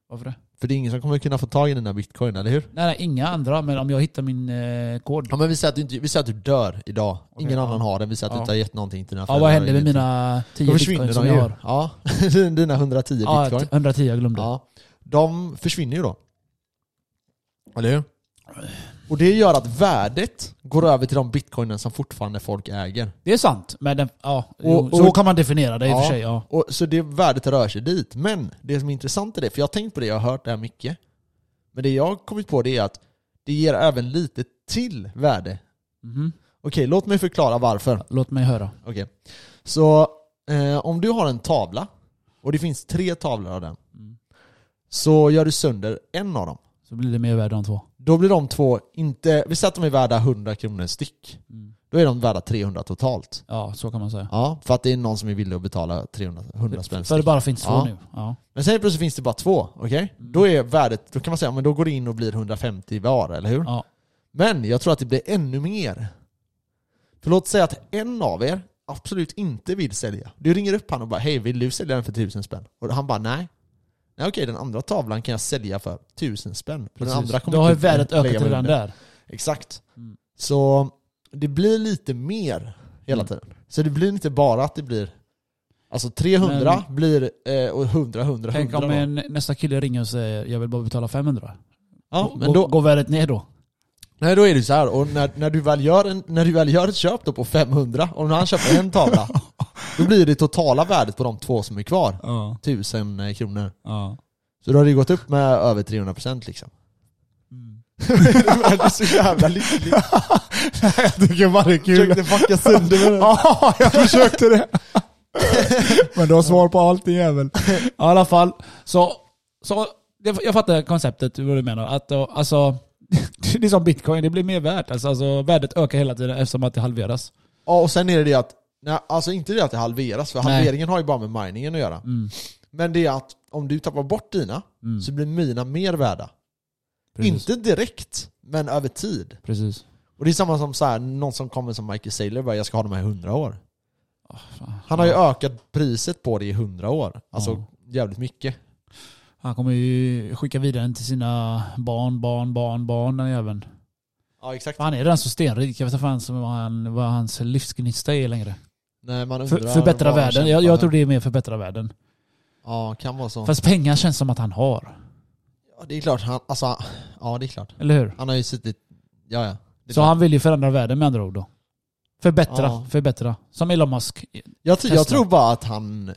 Varför det? För det är ingen som kommer kunna få tag i dina bitcoin, eller hur? Nej, nej, inga andra. Men om jag hittar min eh, kod. Ja men vi säger att du, inte, vi säger att du dör idag. Okej, Ingen ja. annan har den, vi säger att du inte har gett någonting till dina Ja, vad händer med mina 10 Då försvinner bitcoin de som ju. jag har? Ja, dina 110 Ja, bitcoin. 110 jag glömde. Ja, de försvinner ju då. Eller hur? Och det gör att värdet går över till de bitcoinen som fortfarande folk äger. Det är sant. Men den, ja, Och- jo, så och- kan man definiera det i och Ja. för sig. Ja. Och, så det värdet rör sig dit. Men det som är intressant är det, för jag har tänkt på det, jag har hört det här mycket. Men det jag har kommit på det är att det ger även lite till värde. Mhm. Okej, låt mig förklara varför. Låt mig höra. Okej. Så eh, om du har en tavla, och det finns tre tavlor av den, Mm. så gör du sönder en av dem. Så blir det mer värde de två. Då blir de två inte, vi säger att de är värda 100 kronor styck. Mm. Då är de värda 300 totalt. Ja, så kan man säga. Ja, för att det är någon som är villig att betala 300, 100 spänn För det bara finns två Ja. nu. Ja. Men sen plötsligt finns det bara två, okej? Mm. Då är värdet, då kan man säga, men då går det in och blir 150 var, eller hur? Ja. Men jag tror att det blir ännu mer. För låt säga att en av er absolut inte vill sälja. Du ringer upp han och bara hej, vill du sälja den för tusen spänn? Och han bara nej. Nej okej, den andra tavlan kan jag sälja för tusen spänn. Den andra kommer Då har ju inte värdet ökat redan där. Exakt. Mm. Så det blir lite mer hela Mm. tiden. Så det blir inte bara att det blir Alltså 300 blir, eh, och 100, 100, Tänk 100 om en, nästa kille ringer och säger jag vill bara betala 500. Ja, men då, Går värdet ner då? nej, då är det så här. och när, när, du väl gör en, när du väl gör ett köp då på 500, och när han köper en tavla Då blir det totala värdet på de två som är kvar, Ja. 1000 eh, kronor. ja. Så då har det gått upp med över 300% liksom. Mm. det är så jävla lyckligt. jag tycker bara det är kul. Försökte fucka sönder med det. Ja, jag försökte det. Men du har svar på allt din jävel. I alla fall, så, så jag fattar konceptet, vad du menar. Att, då, alltså, det är som bitcoin, det blir mer värt. Alltså, alltså, värdet ökar hela tiden eftersom att det halveras. Ja, och sen är det det att, nej, alltså inte det att det halveras, för Nej. halveringen har ju bara med miningen att göra. Mm. Men det är att om du tappar bort dina, Mm. så blir mina mer värda. Precis. Inte direkt, men över tid. Precis. Och det är samma som så här, någon som kommer som Michael Saylor bara 'Jag ska ha de här i 100 år' Fan. Han har ju ökat priset på det i 100 år. Alltså Ja. jävligt mycket. Han kommer ju skicka vidare den till sina barn, barn, barn, barn den jäveln. Ja exakt. Han är redan så stenrik, jag vet inte fan vad, han, vad hans livsgnista är längre. Nej, man För, undrar förbättra vad han världen, jag, jag tror det är mer förbättra världen. Ja, kan vara så. Fast pengar känns som att han har. Ja, det är klart, han, alltså, ja det är klart. Eller hur? Han har ju suttit, ja ja. Det är Så klart. han vill ju förändra världen med andra ord då. Förbättra, Ja. förbättra. Som Elon Musk. jag, tr- jag tror bara att han,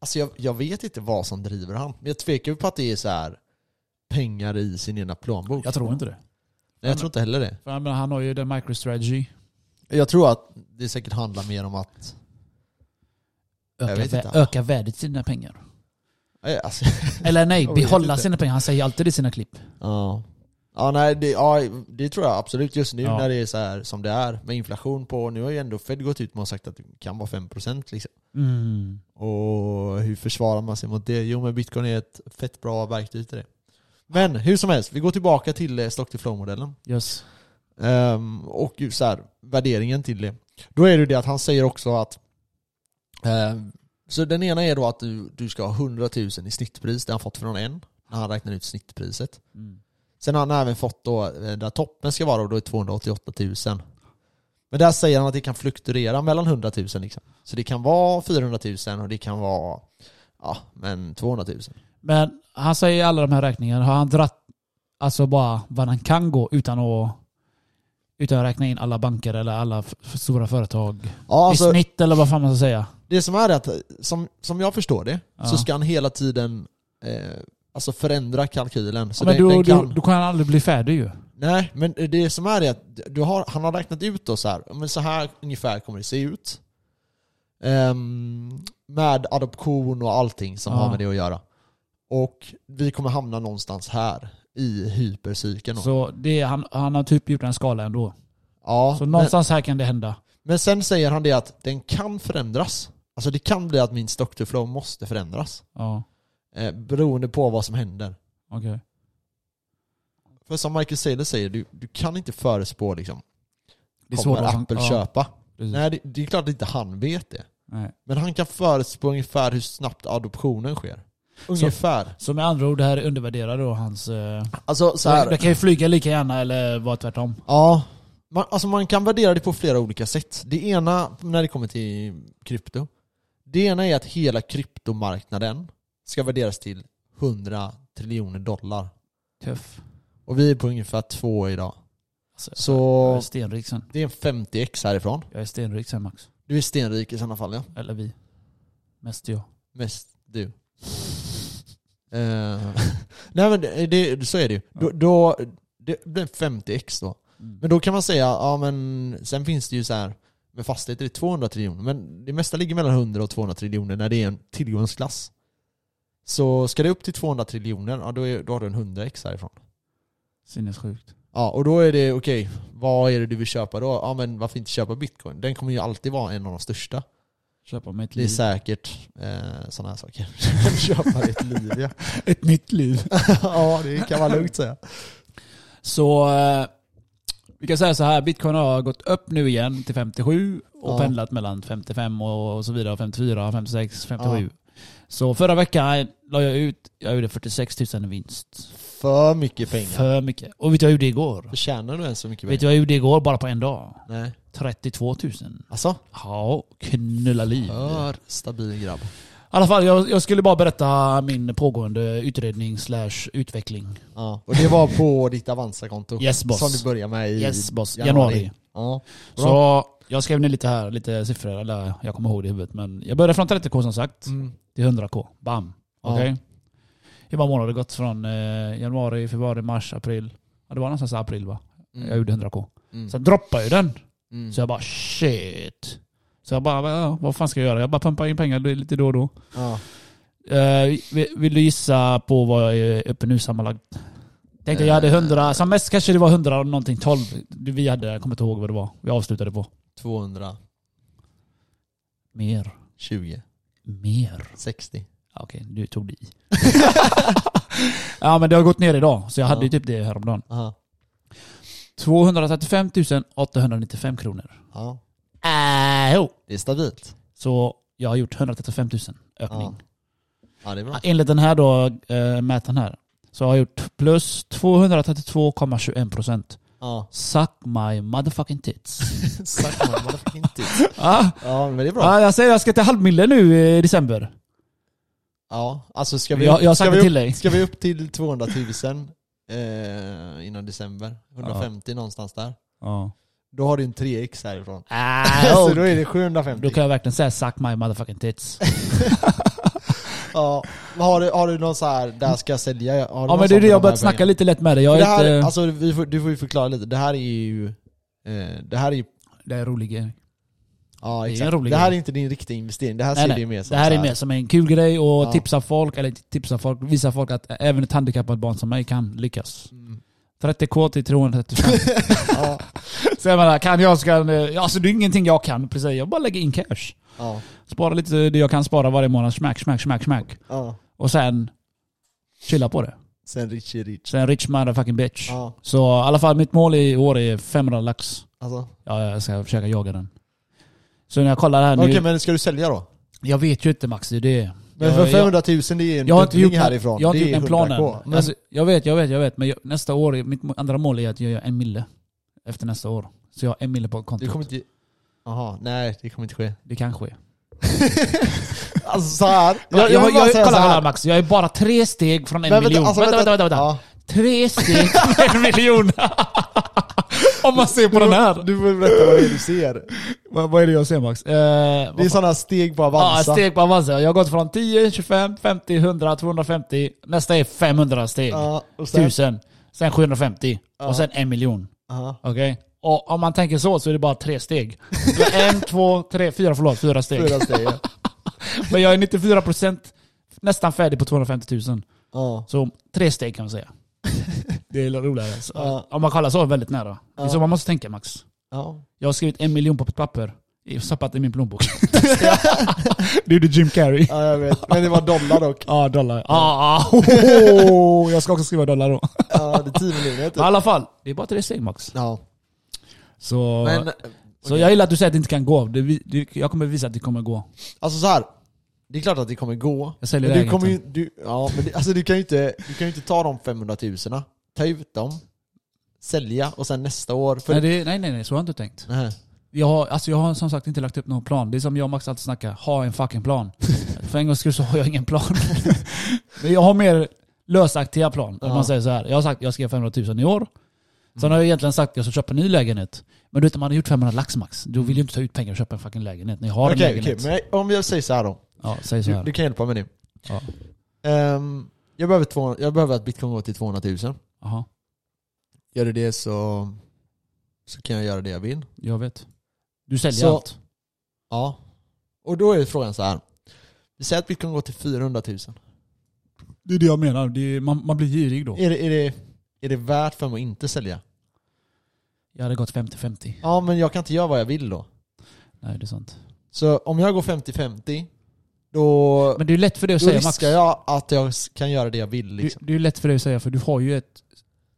alltså jag, jag vet inte vad som driver han. Men jag tvekar ju på att det är så här pengar i sin ena plånbok. Jag tror inte det. Nej, jag tror inte heller det. För jag menar, han har ju den microstrategy. Jag tror att det säkert handlar mer om att, Öka, vä- inte. öka värdet sina pengar. alltså, Eller nej, behålla sina pengar. Han säger alltid i sina klipp. ja. Ja nej, det, ja, det tror jag absolut just nu Ja. när det är så här som det är med inflation på, nu har ju ändå Fed gått ut med och sagt att det kan vara 5% liksom. Mm. Och hur försvarar man sig mot det? Jo men bitcoin är ett fett bra verktyg till det. Men hur som helst, vi går tillbaka till eh, stock to flow-modellen. Yes. Ehm, och så här, värderingen till det. Då är det det att han säger också att ehm, Så den ena är då att du, du ska ha 100 000 i snittpris, det har han fått från en, när han räknar ut snittpriset. Mm. Sen har han även fått då, eh, där toppen ska vara då är 288 000. Men där säger han att det kan fluktuera mellan 100 000 liksom. Så det kan vara 400 000 och det kan vara, ja men 200 000. Men han säger i alla de här räkningarna, har han dratt alltså bara vad han kan gå utan att utan att räkna in alla banker eller alla stora företag Ja, alltså, i snitt eller vad fan man ska säga. det som är att, som, som jag förstår det, Ja. så ska han hela tiden eh, alltså förändra kalkylen. Så Ja, men den, då, den kan, då, då kan han aldrig bli färdig ju. Nej, men det som är det att du har, han har räknat ut då så här, men så här ungefär kommer det se ut. Ehm, med adoption och allting som Ja. har med det att göra. Och vi kommer hamna någonstans här i hypercykeln. Så det, han, han har typ gjort en skala ändå. ja, Så men, någonstans här kan det hända. men sen säger han det att den kan förändras. Alltså det kan bli att min stock to flow måste förändras. Ja, Eh, beroende på vad som händer. okej. För som Michael Saylor säger, du, du kan inte förespå liksom, Det är kommer svårt att... Apple ja, köpa? precis. Nej, det, det är klart att inte han vet det. Nej. Men han kan förespå ungefär hur snabbt adoptionen sker. Ungefär. Så med andra ord, det här undervärderar då hans... Eh, Alltså så så här, det kan ju flyga lika gärna eller vara tvärtom. ja. Man, alltså man kan värdera det på flera olika sätt. Det ena, när det kommer till krypto, det ena är att hela kryptomarknaden ska värderas till 100 triljoner dollar. Tuff. Och vi är på ungefär två idag. Alltså, Så Jag är stenrik sen. det är en 50x härifrån. Jag är stenrik sen Max. Du är stenrik i sådana fall ja. Eller vi. Mest jag. Mest du. Eh, nej men det, så är det ju. Då, då, det blir 50x då. Mm. Men då kan man säga, ja men sen finns det ju så här med fastigheter är det 200 triljoner, men det mesta ligger mellan 100 och 200 triljoner när det är en tillgångsklass. Så ska det upp till 200 triljoner, ja då, är, då har du en 100x härifrån. Sinnessjukt. Ja, och då är det okej, vad är det du vill köpa då? Ja men varför inte köpa bitcoin? Den kommer ju alltid vara en av de största. Köpa mig ett Det är liv. säkert eh, sådana här saker. köpa ett liv ja. Ett nytt liv. ja, det kan man lugnt säga. Så eh, vi kan säga så här, bitcoin har gått upp nu igen till 57 och Ja. pendlat mellan 55 och så vidare, 54, 56, 57. Så förra veckan la jag ut, jag gjorde 46 000 i vinst. För mycket pengar. För mycket. Och vet du vad jag gjorde igår? Förtjänar du ens så mycket Vet du pengar? vad jag gjorde igår bara på en dag? Nej. 32 000. Alltså? Ja, knulla liv. För stabil grabb. alla fall, jag, jag skulle bara berätta min pågående utredning slash utveckling. Ja. Och det var på ditt Avanza-konto? Yes boss. Som du började med i Yes boss, januari. Ja. Bra. Så jag skrev ner lite här, lite siffror, eller jag kommer ihåg det i huvudet. Men jag började från 30k som sagt, Mm. till 100k. Bam. Ja. Okej? Hur många månader har det gått från eh, januari, februari, mars, april? Ja det var någonstans i april va? Mm. Jag gjorde 100k. Mm. Sen droppade ju den. Mm. Så jag bara shit. Så jag bara, ja, vad fan ska jag göra? Jag bara pumpar in pengar lite då och då. Ja. Eh, vill, du gissa på vad jag är uppe nu sammanlagt? Tänkte jag hade 100, som mest kanske det var 100 och någonting, 12. Vi hade, jag kommer inte ihåg vad det var. Vi avslutade på. 220. Mer. Mer. 60. Ja, Okej, du tog det i. ja men det har gått ner idag, så jag hade Ja. ju typ det häromdagen. Aha. 235 895 kronor. Ja. Äh, jo. Det är stabilt. Så jag har gjort 135 000 ökning. Ja bra. Enligt den här då, äh, mätaren här, så har jag gjort plus 232,21 procent. Ja. Suck my motherfucking tits. Sagt man, motherfucking tits. ja, Ja men det är bra. ja, jag säger jag ska till halvmille nu i december. Ja, alltså ska vi, Jag, jag har ska sagt vi det upp, till dig. Ska vi upp till 200 000 eh, innan december? 150 någonstans där. Ja. Då har du en 3x härifrån. Äh, så då är det 750. då kan jag verkligen säga suck my motherfucking tits. Ja, men har du, har du någon så här där ska jag sälja? Har du Ja någon men det sån är det jag de börjat här snacka pengarna? lite lätt med dig. Jag det är här, inte... alltså, vi får, du får ju förklara lite. Det här är ju... Eh, det här är ju... Det är rolig grej. Ja Det är en exakt. rolig Det här grej. är inte din riktiga investering. Det här Nej, ser nej. du mer som Det här så är mer som en kul grej och Ja. tipsa folk, eller tipsa folk, visa folk att även ett handikappat barn som mig kan lyckas. Mm. 30k till 335. Ja, Så jag menar, kan jag ska... Alltså det är ingenting jag kan precis. Jag bara lägger in cash. ja, Spara lite det jag kan spara varje månad. Smack, smack, smack, smack. ja. Och sen chilla på det. Sen Richie Rich. Sen rich motherfucking bitch. Ja, Så i alla fall mitt mål i år är 500 lax. alltså. Ja, jag ska försöka jaga den. Så när jag kollar här Okej nu... men ska du sälja då? Jag vet ju inte Max, det är det. Men jag, för jag, 500 000 det är en jag har inte dubbling gjort, härifrån. jag har inte det är gjort en plan än. 100K. Men, Alltså, jag vet, jag vet, jag vet. Men jag, nästa år, mitt andra mål är att jag gör en mille. Efter nästa år. Så jag har en mille på det kontot. kommer inte... Jaha, nej det kommer inte ske. Det kan ske. Alltså så här. Jag, jag, jag, vill bara säga kolla, så här. kolla Max, jag är bara tre steg från en Men miljon. alltså, vänta, vänta, vänta, vänta. Ja. Tre steg från en miljon. Om man ser på den här. Du får berätta vad det är du ser. Vad, vad är det jag ser Max? Eh, Det är sådana steg på Ja, Avanza. steg på Avanza. Jag har gått från 10, 25, 50, 100, 250. Nästa är 500 steg. Ja, sen, 1000. Sen 750. Ja. Och sen en miljon. Aha. Okej? Och om man tänker så så är det bara tre steg. en, två, tre, fyra, förlåt, fyra steg. Fyra steg. ja. Men jag är 94% nästan färdig på 250 000. Ja. Så tre steg kan man säga. Det är roligare. Så, Ja. Om man kollar så väldigt nära. Det är Ja. så man måste tänka Max. Ja. Jag har skrivit en miljon på ett papper. Stoppat i min plånbok. det Jim Carrey. ja, jag vet. Men det var dollar dock. Ja, dollar. Ah, ah, oh, jag ska också skriva dollar då. Ja, det är 10 miljoner typ. Men i alla fall, det är bara tre steg Max. Ja. Så, Men, så jag gillar att du säger att det inte kan gå. Det, det, jag kommer visa att det kommer gå. alltså så här. Det är klart att det kommer gå. Jag säljer Men du kommer ju, du, ja, men det, alltså du kan ju inte, du kan ju inte ta de 500 000 ta ut dem, sälja och sen nästa år... För, Nej, det, nej, nej, nej, så har jag inte tänkt. Nej. Jag har, alltså jag har som sagt inte lagt upp någon plan. Det är som jag och Max alltid snackar, ha en fucking plan. För en gångs skull så har jag ingen plan. Men jag har mer lösaktiga plan. Om Ja. man säger så här. Jag har sagt att jag ska göra 500 000 i år. Sen har jag egentligen sagt att jag ska köpa en ny lägenhet. Men du vet, man har gjort 500 lax max. Du vill ju inte ta ut pengar och köpa en fucking lägenhet när jag har en Okej, lägenhet. okej, men om jag säger så här då. Ja, säg så Du, här. du kan hjälpa mig nu. Ja. Ehm, jag, behöver 200, jag behöver att bitcoin går till 200 000. Jaha, Gör det det så, så kan jag göra det jag vill. jag vet. Du säljer Så- allt. Ja. Och då är frågan så här. Vi säger att bitcoin går till 400 000. Det är det jag menar. Det är, man, man blir girig då. Är det, är, det, är det värt för mig att inte sälja? Jag hade gått 50-50. Ja men jag kan inte göra vad jag vill då. Nej, det är sant. Så om jag går 50-50, då, Men det är lätt för dig att säga Max. jag att jag kan göra det jag vill Det, liksom. det är lätt för dig att säga för du har ju ett,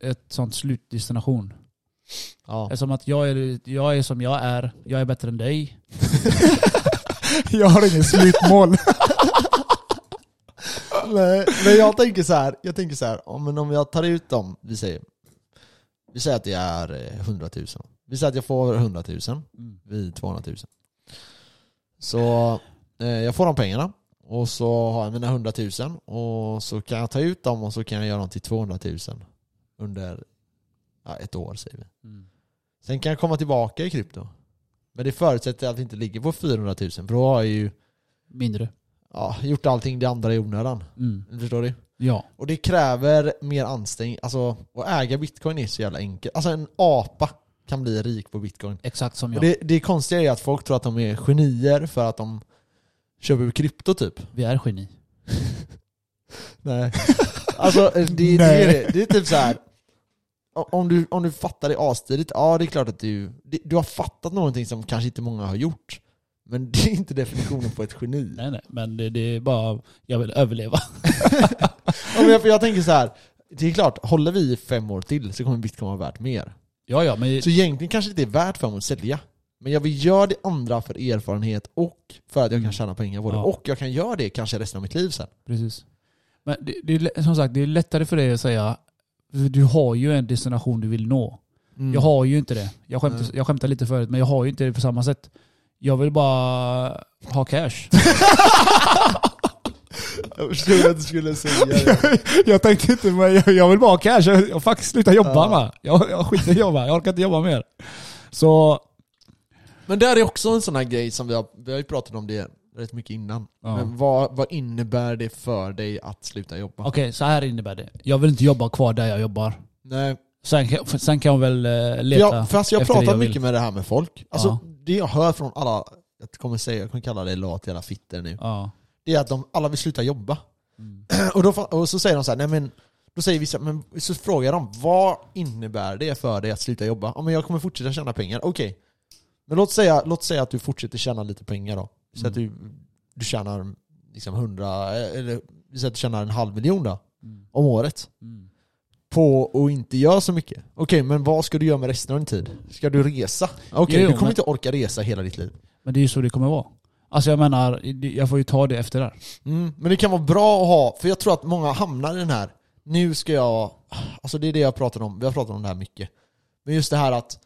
ett sånt slutdestination. Ja. Eftersom att jag är, jag är som jag är, jag är bättre än dig. jag har ingen slutmål. Nej, men jag tänker så här, jag tänker så här, men om jag tar ut dem, vi säger, vi säger att det är eh, 100 000. Vi säger att jag får 100 000 Mm. vid 200 000. Så eh, jag får de pengarna, Och så har jag mina 100 000 och så kan jag ta ut dem och så kan jag göra dem till 200 000 under ja, ett år säger vi. Mm. Sen kan jag komma tillbaka i krypto. Men det förutsätter att det inte ligger på 400 000 för då har jag ju Mindre. ja, gjort allting det andra i onödan. Mm. Förstår du? Ja. Och det kräver mer ansträngning. Alltså, att äga bitcoin är så jävla enkelt. Alltså en apa kan bli rik på bitcoin. Exakt som jag. Och det, det konstiga är att folk tror att de är genier för att de köper krypto typ. Vi är geni. Nej. Alltså det, det, är det. det är typ så här. Om du, om du fattar det astidigt, ja det är klart att du, du har fattat någonting som kanske inte många har gjort. Men det är inte definitionen på ett geni. Nej nej, men det, det är bara, jag vill överleva. Jag, jag tänker så här. det är klart, håller vi i fem år till så kommer bitcoin vara värt mer. Ja ja, men Så egentligen kanske det inte är värt för mig att sälja. Men jag vill göra det andra för erfarenhet och för att jag kan tjäna pengar på det. Ja. Och jag kan göra det kanske resten av mitt liv sen. precis. Men det, det är som sagt, det är lättare för dig att säga, du har ju en destination du vill nå. Mm. Jag har ju inte det. Jag skämtar, jag skämtar lite förut, men jag har ju inte det på samma sätt. Jag vill bara ha cash. Jag förstod att du skulle säga det. jag tänkte inte, men jag, jag vill bara ha cash. Jag, jag faktiskt sluta jobba Ja. Jag, jag skiter i jobba, jag orkar inte jobba mer. Så, Men det här är också en sån här grej som vi har, vi har ju pratat om det rätt mycket innan. Ja. Men vad, vad innebär det för dig att sluta jobba? okej så här innebär det. Jag vill inte jobba kvar där jag jobbar. Nej, Sen, kan- sen kan jag väl eh, för leta jag, fast jag har efter det pratat jag vill. mycket med det här med folk. Alltså, Ja. det jag hör från alla, jag kommer säga, jag kommer kalla det lat jävla fitter nu. Ja. Det är att de alla vill sluta jobba. Mm. Och, då, fa- och så säger de så här, nej men då säger vissa, men så frågar de vad innebär det för dig att sluta jobba? Ja men jag kommer fortsätta tjäna pengar, okej. Men låt säga, låt säga att du fortsätter tjäna lite pengar då. Så att Mm. du, du tjänar liksom hundra, eller vi säger att du tjänar en halv miljon då, Mm. om året. Mm. På att inte göra så mycket. Okej, men vad ska du göra med resten av din tid? Ska du resa? Okej, Jo, du kommer men- inte orka resa hela ditt liv. Men det är ju så det kommer vara. Alltså jag menar, jag får ju ta det efter det här. Mm, men det kan vara bra att ha, för jag tror att många hamnar i den här, nu ska jag, alltså det är det jag pratar om, vi har pratat om det här mycket. Men just det här att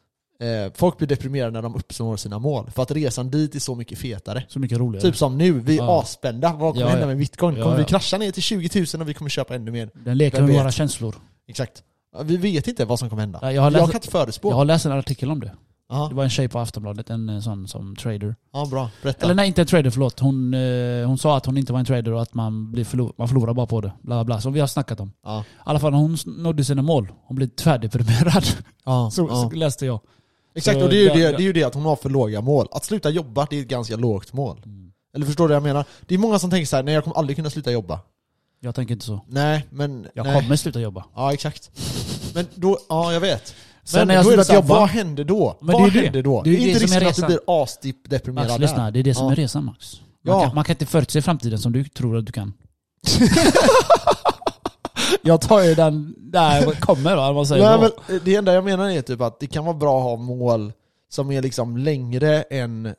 folk blir deprimerade när de uppnår sina mål, för att resan dit är så mycket fetare. Så mycket roligare. Typ som nu, vi är Ja. asspända, vad kommer Ja, hända med bitcoin? Ja, Kommer vi krascha ner till 20 000 och vi kommer köpa ännu mer? Den leker Vem med vet? våra känslor. Exakt. Vi vet inte vad som kommer hända. Ja, Jag har, Jag läst, kan inte förutspå. jag har läst en artikel om det. Ja, Det var en tjej på Aftonbladet, en eh, sån som trader. ja, bra. Berätta. Eller nej, inte en trader, förlåt. Hon, eh, hon sa att hon inte var en trader och att man, blir förlor, man förlorar bara på det. Bla bla bla, som vi har snackat om. Ja. I alla fall hon nådde sina mål, hon blev tvärdeprimerad. Ja, Så, ja. så läste jag. Exakt, Så och det är, ju det, det är ju det att hon har för låga mål. Att sluta jobba, det är ett ganska lågt mål. Eller förstår du vad jag menar? Det är många som tänker så här: nej jag kommer aldrig kunna sluta jobba. Jag tänker inte så. Nej, men... Jag nej. kommer sluta jobba. Ja, exakt. Men då, ja jag vet. Sen Men när jag då är det slutat så här, jobba- vad händer då? Men det vad det. händer då? Det är inte det som är risken att du blir asdeprimerad Max, där. lyssna. Det är det som Ja. är resan Max. Man, Ja. kan, man kan inte förutse framtiden som du tror att du kan. jag tar ju den där jag kommer då, vad säger Nej, men det enda jag menar är typ att det kan vara bra att ha mål som är liksom längre än, eh,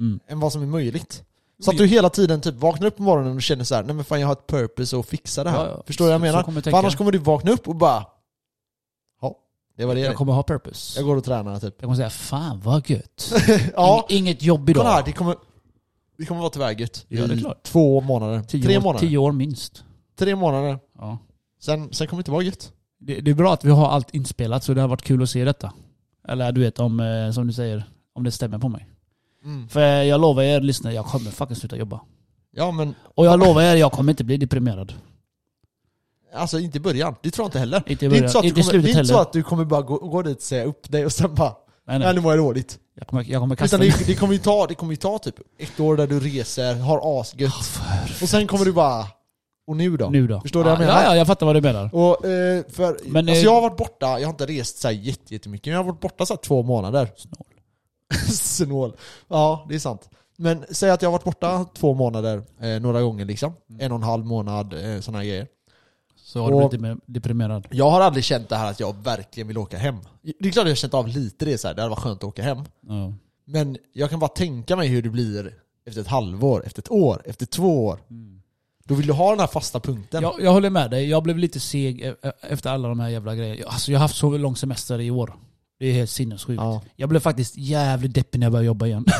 Mm. än vad som är möjligt. Så att du hela tiden typ vaknar upp på morgonen och känner så här: nej men fan jag har ett purpose att fixa det här. Ja, ja. Förstår du vad jag menar? kommer jag För annars kommer du vakna upp och bara Ja, det var det. Jag kommer ha purpose. jag går och tränar typ. Jag kommer säga fan vad gött. ja, Ing, inget jobb idag. kolla här, det kommer, det kommer vara tyvärr gött. Ja, det är klart. två månader. tio, Tre år, månader. tio år minst. Tre månader. Ja. Sen, sen kommer det inte vara gött. Det, det är bra att vi har allt inspelat så det har varit kul att se detta. Eller du vet om, eh, som du säger, om det stämmer på mig. Mm. För jag lovar er lyssnare, jag kommer fucking sluta jobba. Ja men, Och jag lovar er, jag kommer inte bli deprimerad. alltså inte i början. Det tror jag inte heller. Inte i Det är inte så att, du inte i kommer, inte så att du kommer bara gå, gå dit, säga upp dig och sen bara Nej, Nej nej. nu mår jag dåligt. Jag kommer, jag kommer kasta Utan det, det, kommer ju ta, det kommer ju ta typ ett år där du reser, har asgött. Och sen kommer du bara Och nu då? Nu då? Förstår du vad jag ja, menar? Ja, ja, jag fattar vad du menar. Och, eh, för, Men, alltså eh, jag har varit borta, jag har inte rest så här jätte- jättemycket, men jag har varit borta så här två månader. Snål. Snål. Ja, det är sant. Men säg att jag har varit borta två månader, eh, några gånger liksom. Mm. En och en halv månad, eh, sådana grejer. Så har du blivit deprim- deprimerad. Jag har aldrig känt det här att jag verkligen vill åka hem. Det är klart jag har känt av lite det så här. det hade varit skönt att åka hem. Ja. Men jag kan bara tänka mig hur det blir efter ett halvår, efter ett år, efter två år. Då vill du ha den här fasta punkten. Jag, jag håller med dig, jag blev lite seg e- e- efter alla de här jävla grejerna. Alltså jag har haft så lång semester i år. Det är helt sinnessjukt. Ja. Jag blev faktiskt jävligt deppig när jag började jobba igen.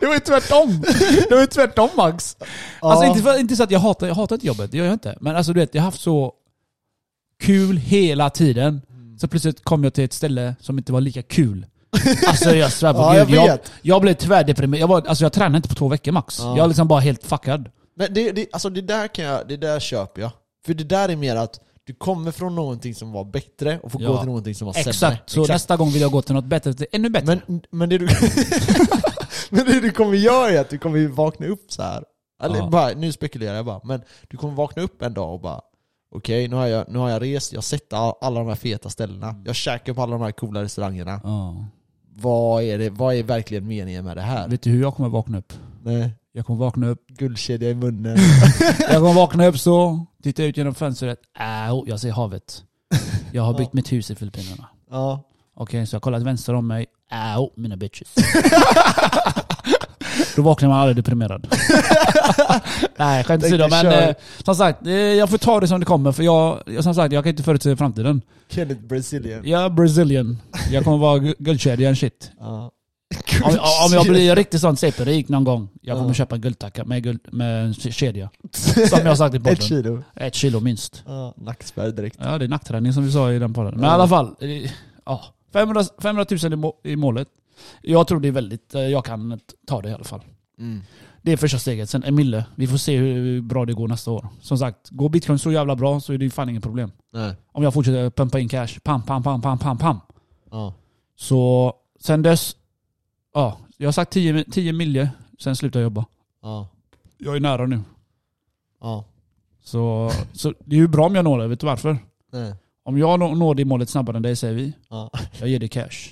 Det var ju tvärtom. Det var ju tvärtom Max. Alltså Ja. inte, för, inte så att jag hatar, jag hatar inte jobbet, det gör jag inte. Men alltså du vet, jag har haft så kul hela tiden. Så plötsligt kom jag till ett ställe som inte var lika kul. Alltså jag svär på Ja, jag gud. Jag, vet. jag, blev tvärdeprimerad. Jag, var, alltså, jag tränade inte på två veckor max. Ja. Jag är liksom bara helt fuckad. Men det, det, alltså det där kan jag, det där köper jag. För det där är mer att du kommer från någonting som var bättre och får Ja. gå till någonting som var sämre. Exakt. Så nästa gång vill jag gå till något bättre, till ännu bättre. Men, men, det du, men det du kommer göra är att du kommer vakna upp så här. Eller Ja. bara, nu spekulerar jag bara, men du kommer vakna upp en dag och bara Okej, nu, har jag, nu har jag rest, jag har sett all- alla de här feta ställena, jag käkar på alla de här coola restaurangerna. Ja. Vad är, det, vad är verkligen meningen med det här? Vet du hur jag kommer vakna upp? Nej, Jag kommer vakna upp, guldkedja i munnen. jag kommer vakna upp så, titta ut genom fönstret, Au, jag ser havet. Jag har byggt Ja. mitt hus i Filippinerna. ja. Okej, så jag kollar till vänster om mig. Au, mina bitches. Då vaknar man aldrig deprimerad. Nej, skämt åsido. Men eh, som sagt, eh, jag får ta det som det kommer. För jag, som sagt, jag kan inte förutse framtiden. Kenneth Brazilian. Är brazilian. Jag kommer vara gu- guldkedja and shit. Ja. Om, om jag blir riktigt sån superrik någon gång, jag kommer Ja. köpa en guldtacka med, guld, med en kedja. Som jag har sagt i podden. Ett kilo. Ett kilo minst. Ja, nackspärr direkt. Ja, det är nackträning som vi sa i den podden. Men i Ja. alla fall. eh, Ja, 500, 500 000 i, må, i målet. Jag tror det är väldigt, eh, jag kan ta det i alla fall. Mm. Det är första steget. Sen en mille. Vi får se hur bra det går nästa år. Som sagt, går bitcoin så jävla bra så är det ju fan inget problem. Nej. Om jag fortsätter pumpa in cash, pam, pam, pam, pam, pam, pam. Ja. Så sen dess, ja, jag har sagt 10, 10 milje, sen slutar jag jobba. Ja. Jag är nära nu. Ja. Så, så det är ju bra om jag når det, vet du varför? Nej. Om jag nå- når det målet snabbare än dig säger vi, Ja. jag ger dig cash.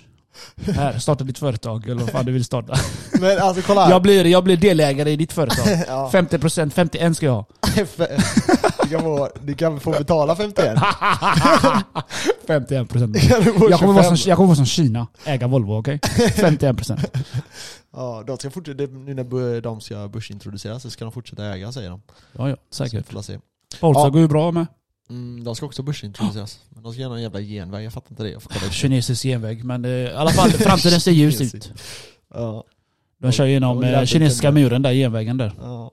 Här, starta ditt företag eller vad fan du vill starta. Men alltså kolla här. Jag blir, jag blir delägare i ditt företag. ja. 50%, 51 ska jag ha. du, kan få, du kan få betala 51. 51%. Kan du få Jag kommer, vara 25? som, jag kommer vara som Kina, äga Volvo, okej? 51%. Ja, de ska fortsätta, nu när de ska börsintroduceras så ska de fortsätta äga säger de. Ja, ja, Så säkert. se. Polestar Ja. går ju bra med. Mm, de ska också börsintroduceras. Men de ska göra någon jävla genväg, jag fattar inte det. Jag får. Kinesisk genväg, men eh, i alla fall framtiden ser ljus ut. Ja. De kör genom Och eh, kinesiska muren där, genvägen där. Ja.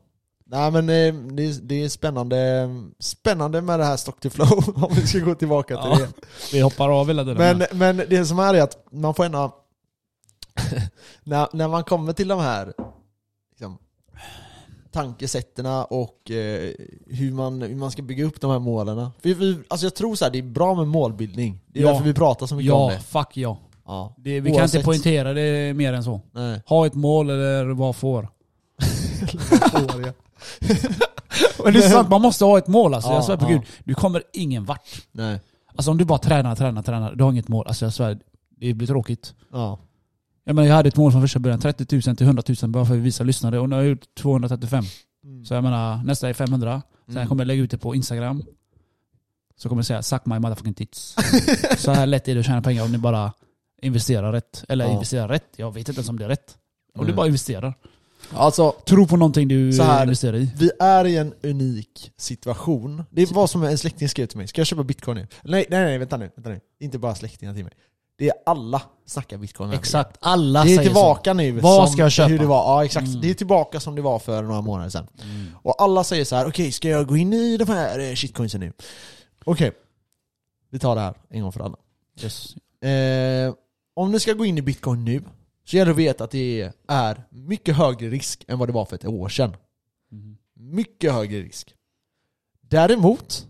Nej men eh, det är, det är spännande, spännande med det här stock to flow, om vi ska gå tillbaka till Ja. det. Vi hoppar av hela tiden. Men, men det som är är att man får ändå... när, när man kommer till de här liksom, tankesätterna och eh, hur, man, hur man ska bygga upp de här målen. För vi, alltså jag tror så här, det är bra med målbildning. Det är Ja. därför vi pratar så mycket om ja, det. fuck ja. Ja. Det, vi kan inte Oavsett. poängtera det mer än så. Nej. Ha ett mål eller vad får. Vad får jag? Men det är sant, man måste ha ett mål alltså. Ja, jag svär på gud. Du kommer ingen vart. Nej. Alltså om du bara tränar, tränar, tränar. Du har inget mål. Alltså jag svär, det blir tråkigt. Ja. Jag, menar, jag hade ett mål från första början, 30 000 till 100 000 bara för att visa lyssnare. Och nu har jag gjort 235. Mm. Så jag menar, nästa är 500. Sen Mm. kommer jag lägga ut det på Instagram. Så kommer jag säga 'Suck my motherfucking tits' Så här lätt är det att tjäna pengar om ni bara investerar rätt. Eller Ja. investerar rätt, jag vet inte ens om det är rätt. Om du Nej. bara investerar. Alltså, Tro på någonting du Så här. investerar i. Vi är i en unik situation. Det var som en släkting skrev till mig, ska jag köpa bitcoin nu? Nej, nej, nej, vänta nu, vänta nu. Inte bara släktingar till mig. Det är alla snackar bitcoin. här. Exakt, alla Det är tillbaka nu Vad ska jag köpa? hur det var. Ja exakt, Mm. det är tillbaka som det var för några månader sedan. så. Mm. Och alla säger så här: okej ska jag gå in i de här eh, shitcoinsen nu? Okej, vi tar det här en gång för alla. Yes. Eh, om ni ska gå in i bitcoin nu, så gäller det att veta att det är mycket högre risk än vad det var för ett år sedan. Mm. Mycket högre risk. Däremot,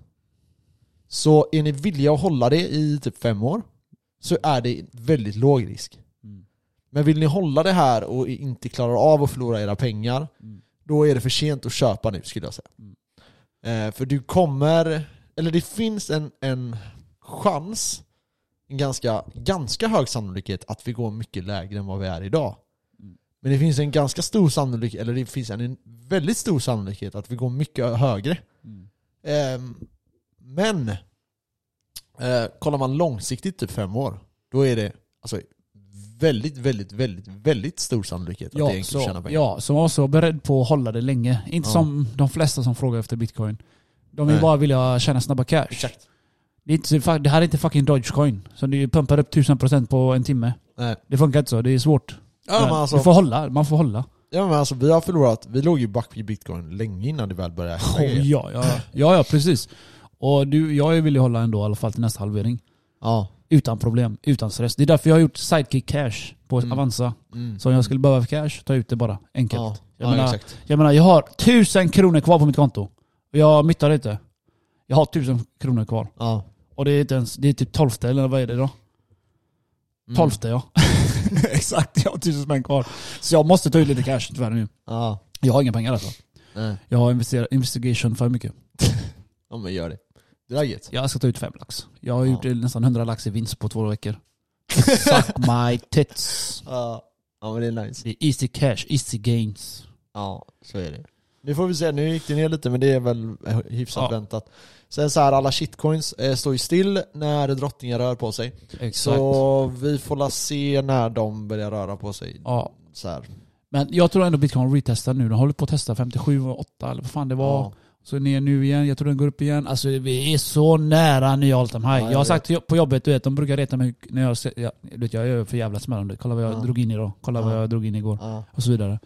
så är ni villiga att hålla det i typ fem år, så är det väldigt låg risk. Mm. Men vill ni hålla det här och inte klarar av att förlora era pengar, Mm. då är det för sent att köpa nu skulle jag säga. Eh, för du kommer, eller det finns en, en chans, en ganska, ganska hög sannolikhet att vi går mycket lägre än vad vi är idag. Mm. Men det finns en ganska stor sannolikhet, eller det finns en, väldigt stor sannolikhet att vi går mycket högre. Mm. Ehm, men eh, kollar man långsiktigt, typ fem år, då är det alltså väldigt, väldigt, väldigt, väldigt stor sannolikhet att det är enkelt att tjäna så, pengar. ja, så måste vara beredd på att hålla det länge. Inte Ja. som de flesta som frågar efter bitcoin. De vill Nej. bara vilja tjäna snabba cash. Exakt. Det, är inte, det här är inte fucking Dogecoin. Så du pumpar upp 1000% på en timme. Nej. Det funkar inte så, det är svårt. Ja, men alltså, Du får hålla, man får hålla. Ja men alltså vi har förlorat, vi låg ju back i bitcoin länge innan det väl började hända Oh, ja, ja, ja, ja, precis. Och du, jag vill ju hålla ändå i alla fall till nästa halvering. Ja. Utan problem, utan stress. Det är därför jag har gjort sidekick cash på Mm. Avanza. Mm. Så om jag skulle behöva cash, ta ut det bara. Enkelt. Ja, Jag, ja menar, exakt. jag menar, jag har tusen kronor kvar på mitt konto. Och jag myttar inte. Jag har tusen kronor kvar. Ja. Och det är inte ens, det är typ tolfte eller vad är det då? Mm. Tolfte ja. Exakt, jag har tusen spänn kvar. Så jag måste ta ut lite cash tyvärr nu. Ja. Jag har inga pengar alltså. Nej. Jag har investerat investigation för mycket. Ja men gör det. Det där är gött. Jag ska ta ut fem lax. Jag har gjort nästan 100 lax i vinst på två veckor. Suck my tits. Ja. Ja men det är nice. Det är easy cash, easy gains. Ja, så är det. Nu får vi se, nu gick det ner lite men det är väl hyfsat Ja. väntat. Sen så här, alla shitcoins eh, står ju still när drottningen rör på sig. Exakt. Så vi får la se när de börjar röra på sig. Ja. Så här. Men jag tror ändå bitcoin retestar nu. De håller på att testa 57 och 8 eller vad fan det var. Ja. Så ner nu igen, jag tror den går upp igen. Alltså vi är så nära nya all time high. Ja, jag jag har sagt på jobbet, du vet, de brukar reta mig när jag ser, ja, du vet, jag är för jävla vet. Kolla vad jag Ja. drog in idag, kolla vad Ja. jag drog in igår. Ja. Och så vidare.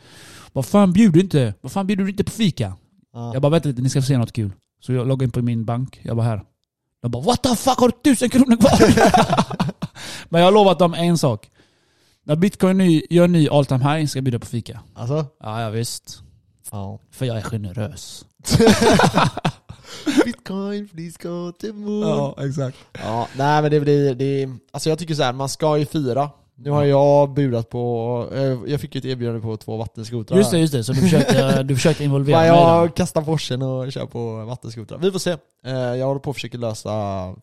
Vad fan bjuder du inte? Vad fan bjuder du inte på fika? Ja. Jag bara vänta lite, ni ska få se något kul. Så jag loggar in på min bank, jag bara här. De bara what the fuck har du tusen kronor kvar? Men jag har lovat dem en sak. När bitcoin ny, gör ny all time high ska jag bjuda på fika. Alltså? Ja, ja visst. Ja. För jag är generös. Bitcoin, please go to moon. exakt. Ja, nej men det blir, det, alltså jag tycker så här, man ska ju fira. Nu har jag budat på, eh, jag fick ju ett erbjudande på två vattenskotrar. Just det, just det. Så du försökte, du försökte involvera mig jag kastar Porschen och kör på vattenskotrar. Vi får se. Eh, Jag håller på att försöka lösa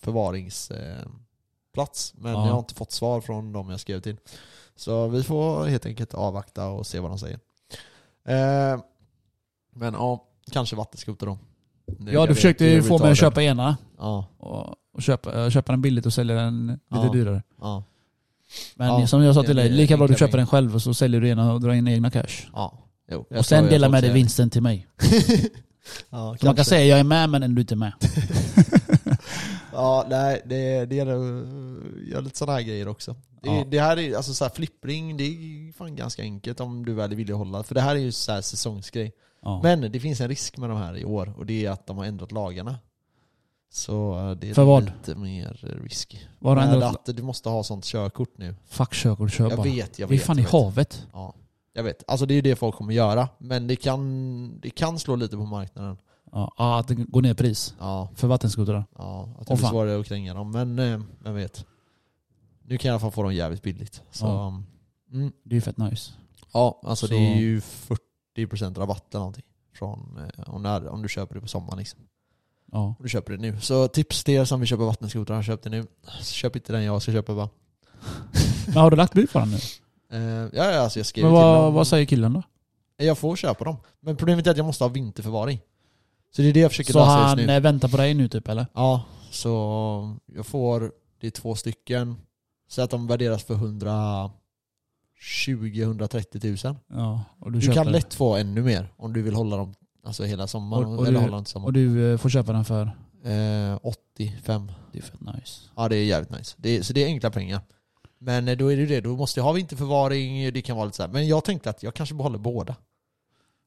förvaringsplats, men Ja. jag har inte fått svar från dem jag skrev till. Så vi får helt enkelt avvakta och se vad de säger. Eh, Men ja, kanske vattenskoter då. Det- Ja, du försökte ju få mig att köpa ena. Ja, Och, och köpa, köpa den billigt och sälja den lite Ja. dyrare. ja, Men Ja, som jag sa till dig, lika bra du köper den själv och så säljer du ena och drar in egna cash. ja. Jo, och sen jag dela får med dig vinsten till mig. ja, Så man kan säga jag är med men ändå inte med. Ja, nej, det, det gäller att göra lite sådana här grejer också. Det, Ja. det här är, alltså så här, flippring, det är fan ganska enkelt om du väl vill hålla. För det här är ju så här säsongsgrej. Ja. Men det finns en risk med de här i år och det är att de har ändrat lagarna. Så eh, det är För vad? lite mer risky. Det Med ändå att du måste ha sånt körkort nu. Fuck körkort, kör Jag bara. vet, jag Vi är vet. fan i jag vet. havet. Ja, jag vet. Alltså det är ju det folk kommer göra. Men det kan, det kan slå lite på marknaden. Ja, ja, att det går ner i pris. Ja, För vattenskotrar. ja att Åh, det blir fan. svårare att kränga dem. Men eh, vem vet. Nu kan jag i alla fall få dem jävligt billigt. Så, Ja. mm. Det är ju fett nice. Ja, alltså Så- det är ju 40% rabatt eller någonting. Från, eh, om, när, om du köper det på sommaren liksom. Ja. Om du köper det nu. Så tips till er som vill köpa vattenskotrar, köp det nu. Köp inte den jag ska köpa bara. Men har du lagt bud på den nu? Eh, ja, ja, alltså jag skrev Men till vad, dem. vad säger killen då? Jag får köpa dem. Men problemet är att jag måste ha vinterförvaring. Så det är det jag försöker Så lösa han just nu. eh, väntar på dig nu typ eller? Ja, så jag får, det är två stycken. Så att de värderas för 120-130 tusen. Ja. Och du, Du kan lätt få ännu mer om du vill hålla dem alltså hela sommaren. Och- och eller du- dem till Och du eh, får köpa den för? Eh, 85. Det är fett nice. Ja det är jävligt nice. Det är, så det är enkla pengar. Men eh, då är det ju det, då måste jag ha vinterförvaring, det kan vara lite så här. Men jag tänkte att jag kanske behåller båda.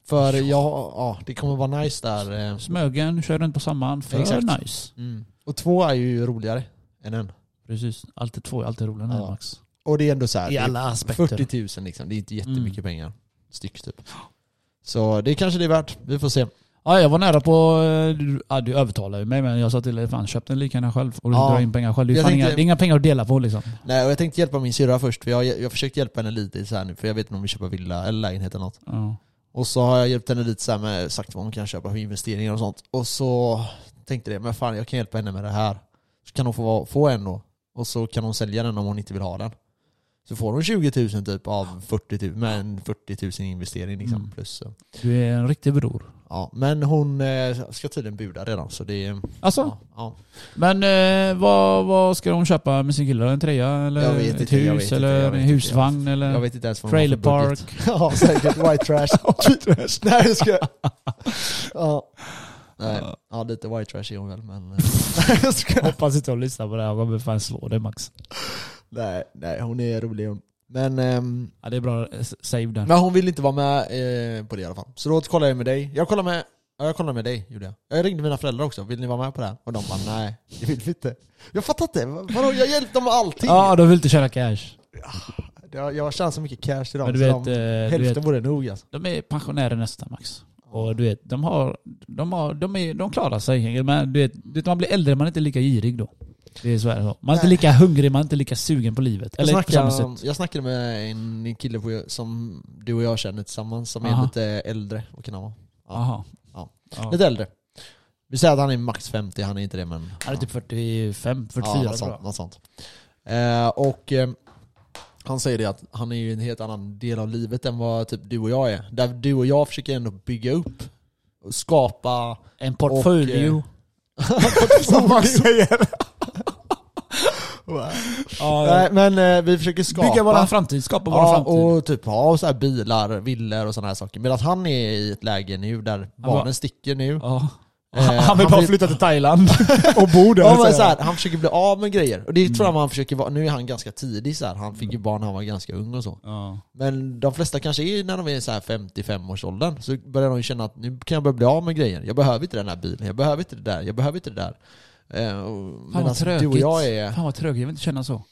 För Ja. jag, ja, det kommer vara nice där. eh. Smögen, kör runt på samman. För Exakt. nice. Mm. Och två är ju roligare än en. Precis. Alltid två är alltid roligare än Ja. Max. Och det är ändå så här, I alla aspekter. 40 000 liksom, det är inte jättemycket Mm. pengar. Styck typ. Så det kanske det är värt, vi får se. Ja, jag var nära på... eh, Du, ja, du övertalade ju mig men jag sa till dig fan köp den lika gärna själv. Och du Ja. drar in pengar själv. Det är, tänkte- inga, det är inga pengar att dela på liksom. Nej, och jag tänkte hjälpa min syrra först, för jag jag har försökt hjälpa henne lite så här nu, för jag vet inte om vi köper villa eller lägenhet eller något. Ja. Och så har jag hjälpt henne lite så här med sagt vad hon kan köpa för investeringar och sånt. Och så tänkte jag, men fan jag kan hjälpa henne med det här. Så kan hon få, få en då. Och så kan hon sälja den om hon inte vill ha den. Så får hon 20 000 typ av 40 000, med en 40 000 investering liksom. Mm. Plus, så. Du är en riktig bror. ja. Men hon eh, ska tydligen buda redan så det är... Alltså? Ja, ja. Men eh, vad, vad ska de köpa med sin kille? En trea eller Jag vet ett inte, hus vet inte, eller jag en vet inte. husvagn eller Jag vet inte ens vad hon trailer park? ja säkert, white trash. white trash. Nej jag ska. Ja. Nej, ja lite white trash är hon väl men... Hoppas inte de lyssnar på det här och kommer fan slå dig Max. Nej, nej, hon är rolig hon. Men, ehm, Ja, det är bra eh, save där. men hon vill inte vara med eh, på det i alla fall. Så då kollade jag med dig. Jag kollade med, ja, jag kollade med dig, gjorde jag. Jag ringde mina föräldrar också. Vill ni vara med på det här? Och de bara nej, det vill vi inte. Jag fattar inte. Vadå, jag hjälpte dem med allting. Ja, de vill inte köra cash. Jag, jag tjänar så mycket cash till dem. Men du så vet, de, eh, du hälften vet, vore nog alltså. de är pensionärer nästan Max. Och du vet, de har, de har, de är, de klarar sig. Men du vet, du vet, man blir äldre, man är inte lika girig då. Det är så här. Man är inte Nej. lika hungrig, man är inte lika sugen på livet. Jag Eller samma snackade, jag snackade med en kille på, som du och jag känner tillsammans, som är Aha. lite äldre. Vara? Ja. Jaha. Ja. Ja. Lite äldre. Vi säger att han är max 50, han är inte det men... Han är typ 45, 44 ja, något sånt. jag. Något sånt. Eh, och eh, han säger det att han är i en helt annan del av livet än vad typ du och jag är. Där du och jag försöker ändå bygga upp och skapa... En portfolio. Som man säger. Ja, Nej, men eh, vi försöker skapa... Bygga våran framtid, skapa våran Ja, framtid. och typ ha så här bilar, villor och sådana här saker. Medan han är i ett läge nu där barnen sticker nu. Ja. Eh, han vill bara flytta till Thailand och bo där. Ja, men så här, han. han försöker bli av med grejer. Och det Mm. tror jag man försöker vara, nu är han ganska tidig så här. han fick ju barn när han var ganska ung och så. Ja. Men de flesta kanske är när de är så här 55 års åldern så börjar de känna att nu kan jag börja bli av med grejer. Jag behöver inte den här bilen, jag behöver inte det där, jag behöver inte det där. Eh, Fan vad tråkigt. du och jag är... Fan vad tråkigt, jag vill inte känna så.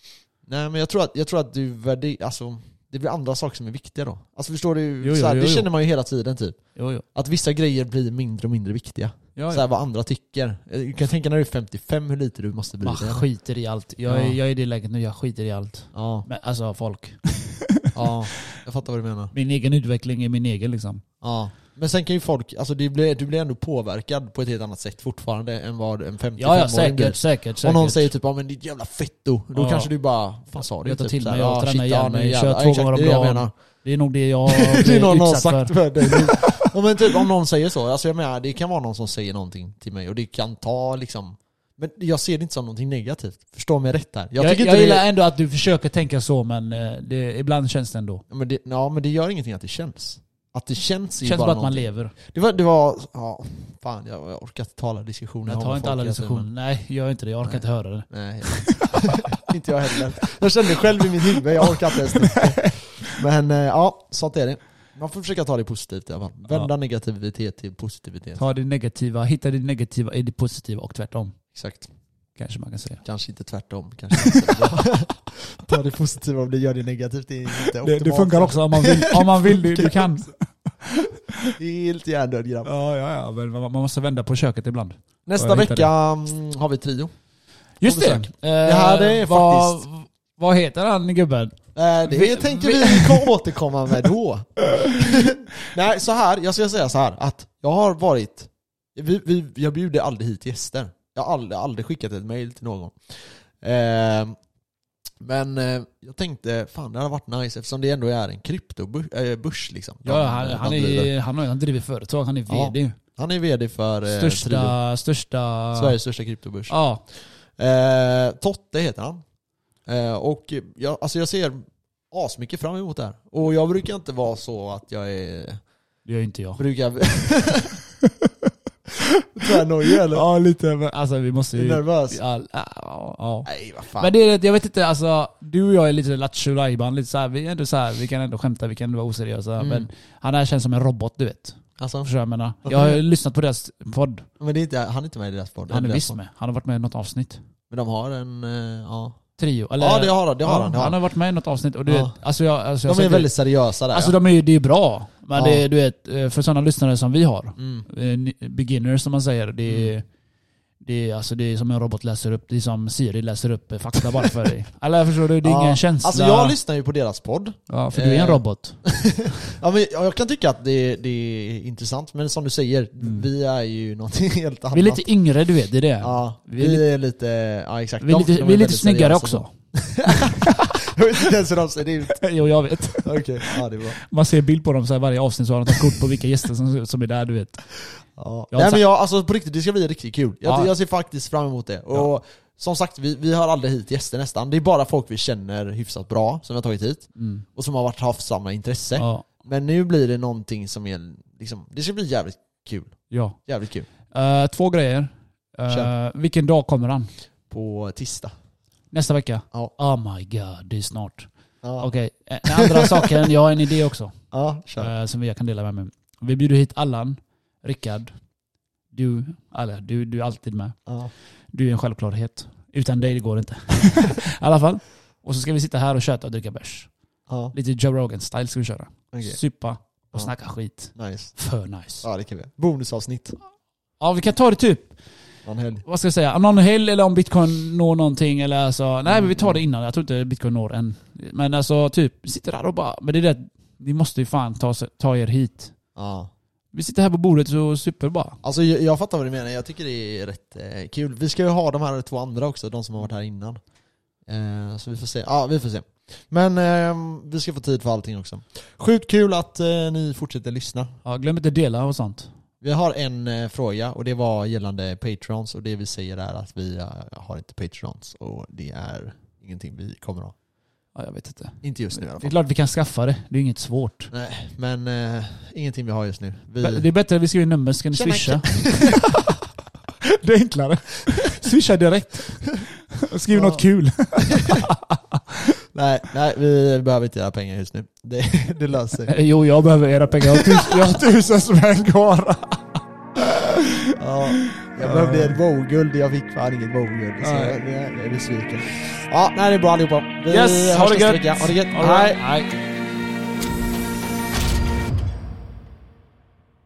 Nej men jag tror att, jag tror att du värderar, alltså det blir andra saker som är viktiga då. Alltså förstår du? Jo, så här, jo, det jo, jo. känner man ju hela tiden typ. Jo, jo. Att vissa grejer blir mindre och mindre viktiga. Ja, Så här, vad andra tycker. Du kan tänka när du är 55 hur lite du måste bry Man dig. skiter i allt. Jag, är, Ja. jag är i det läget nu, jag skiter i allt. Ja, Men, alltså folk. ja, jag fattar vad du menar. Min egen utveckling är min egen liksom. Ja. Men sen kan ju folk, alltså det blir, du blir ändå påverkad på ett helt annat sätt fortfarande än vad en 55-åring Ja, ja blir. säkert, säkert, säkert. Om någon säger typ ja men ditt jävla fetto, då Ja. kanske du bara, fan sa du? Jag tar till mig här, och ja, tränar ja, mig, jävlar. kör Ja, två gånger om jag dagen. Det är nog det jag Det är någon har sagt för. för dig ja, men typ om någon säger så, alltså jag menar det kan vara någon som säger någonting till mig och det kan ta liksom Men jag ser det inte som någonting negativt, förstå mig rätt här. Jag Jag, jag, gillar det, ändå att du försöker tänka så men eh, det, ibland känns det ändå. ja, men det, ja men det gör ingenting att det känns. Att det känns är Det känns bara bara att man någonting. lever. Det var, det var, ja, fan jag, jag orkar inte tala diskussioner Jag tar inte alla diskussioner. Nej, gör inte det. Jag orkar Nej. inte höra det. men- Nej, jag inte jag heller. Jag kände själv i mitt huvud, jag orkar inte ens. Men eh, ja, sånt är det. Man får försöka ta det positivt i alla fall. Vända Ja. negativitet till positivitet. Ta det negativa, hitta det negativa i det positiva och tvärtom. Exakt. Kanske man kan säga. Kanske inte tvärtom. Kanske. Ta det positiva och det gör det negativt. Det är inte optimalt. också om man vill. Om man vill, du, du kan. Helt hjärndöd grabb. Ja, ja, ja. Men man måste vända på köket ibland. Nästa vecka mm, har vi trio. Just det! Eh, Det här är vad, faktiskt- Vad heter han gubben? Eh, det Vi- tänker vi- vi kom återkomma med då. Nej, så här, jag ska säga så här att jag har varit, vi, vi, jag bjuder aldrig hit gäster. Jag har aldrig, aldrig skickat ett mail till någon. Eh, men eh, jag tänkte, fan det hade varit nice eftersom det ändå är en kryptobörs eh, liksom. Ja, han, han, är, han, har- han driver företag, han är Ja, VD. han är VD för eh, största, största... Sveriges största kryptobörs. Ja. Eh, Totte heter han. Eh, och jag, alltså jag ser asmycket fram emot det här. Och jag brukar inte vara så att jag är... Det gör inte jag. Brukar... Tror jag nojig eller? Ja, lite. Men alltså vi måste ju... nervös? Ja, ja, ja. Nej vad fan. Men det är, jag vet inte, alltså du och jag är lite lattjo lite såhär, vi är ändå såhär, vi kan ändå skämta, vi kan ändå vara oseriösa. Mm. Men han här känns som en robot du vet. alltså, Förstår jag menar? Jag har lyssnat på deras podd. men det är inte, han är inte med i deras podd. Han är visst med. Han har varit med i något avsnitt. Men de har en, eh, ja. Trio. Eller, Ja det har han, det har ja, han. Det har han har varit med i något avsnitt och du Ja. vet, alltså jag... Alltså jag De är väldigt seriösa där Alltså ja. de är ju, det är bra. Men Ja. det är, du vet, eh, för sådana lyssnare som vi har, Mm. eh, beginners som man säger, det är, det är, alltså det är som en robot läser upp, det är som Siri läser upp fakta bara för dig. Eller förstår du, det är Ja. ingen känsla. Alltså jag lyssnar ju på deras podd. Ja, för du är en Eh, robot. Ja, men jag kan tycka att det, det är intressant, men som du säger, Mm. vi är ju någonting helt annat. Vi är lite yngre, du vet, det är det. Ja, Vi vi är är lite, ja exakt. Vi är De- lite, de vi är lite snyggare också. Jag vet inte ens hur de ser ut. jo, jag vet. Okej, ja det är bra. Man ser bild på dem så här varje avsnitt så har de tagit kort på vilka gäster som, som är där, du vet. Ja. Jag Nej men jag, alltså på riktigt, det ska bli riktigt kul. Jag, Ja. jag ser faktiskt fram emot det. Och som sagt, vi, vi har aldrig hit gäster nästan. Det är bara folk vi känner hyfsat bra som vi har tagit hit. Mm. Och som har varit, haft samma intresse. Ja. Men nu blir det någonting som är liksom, det ska bli jävligt kul. ja. Jävligt kul. Eh, två grejer. Uh, vilken dag kommer han? På tisdag. Nästa vecka? Ja. Oh my god, det är snart. Ja, Okej, eh, den andra saken, jag har en idé också. ja kör. eh, som jag kan dela med mig. Vi bjuder hit Allan, Rickard, du, eller du, du är alltid med. Ja. Du är en självklarhet. Utan dig det går inte. I alla fall. Och så ska vi sitta här och köta och dricka bärs. Ja, Lite Joe Rogan-style ska vi köra. okej. Supa och Ja. snacka skit. Nice. För nice. Ja, det kan vi. Bonusavsnitt. Ja, vi kan ta det typ, Någon helg. vad ska jag säga, någon helg eller om bitcoin når någonting eller alltså, nej men vi tar det innan. Jag tror inte bitcoin når än. Men alltså typ, vi sitter där och bara, men det är det, ni måste ju fan ta, ta er hit. Ja. Vi sitter här på bordet och super bara. Alltså jag, jag fattar vad du menar, jag tycker det är rätt eh, kul. Vi ska ju ha de här två andra också, de som har varit här innan. Eh, så vi får se. Ja, vi får se. Men eh, vi ska få tid för allting också. Sjukt kul att eh, ni fortsätter lyssna. Ja, glöm inte dela och sånt. Vi har en eh, fråga och det var gällande Patrons och det vi säger är att vi eh, har inte Patrons och det är ingenting vi kommer ha. Ja, jag vet inte. Inte just nu i alla Det är fall. klart vi kan skaffa det. Det är inget svårt. Nej, men eh, ingenting vi har just nu. Vi... Det är bättre att vi skriver nummer, ska ni Tjena, swisha? det är enklare. Swisha direkt. Skriv Ja. något kul. nej, nej, vi behöver inte göra pengar just nu. Det, det löser sig. Jo, jag behöver era pengar. Jag har tusen, jag har tusen spänn kvar. Ja, jag behövde ett wow-guld, jag fick fan inget wow-guld. Så jag, jag är besviken. Ja, nej det är bra allihopa. Vi Yes, ha hörs det nästa gött. vecka. Ha det gött. All right. Hej.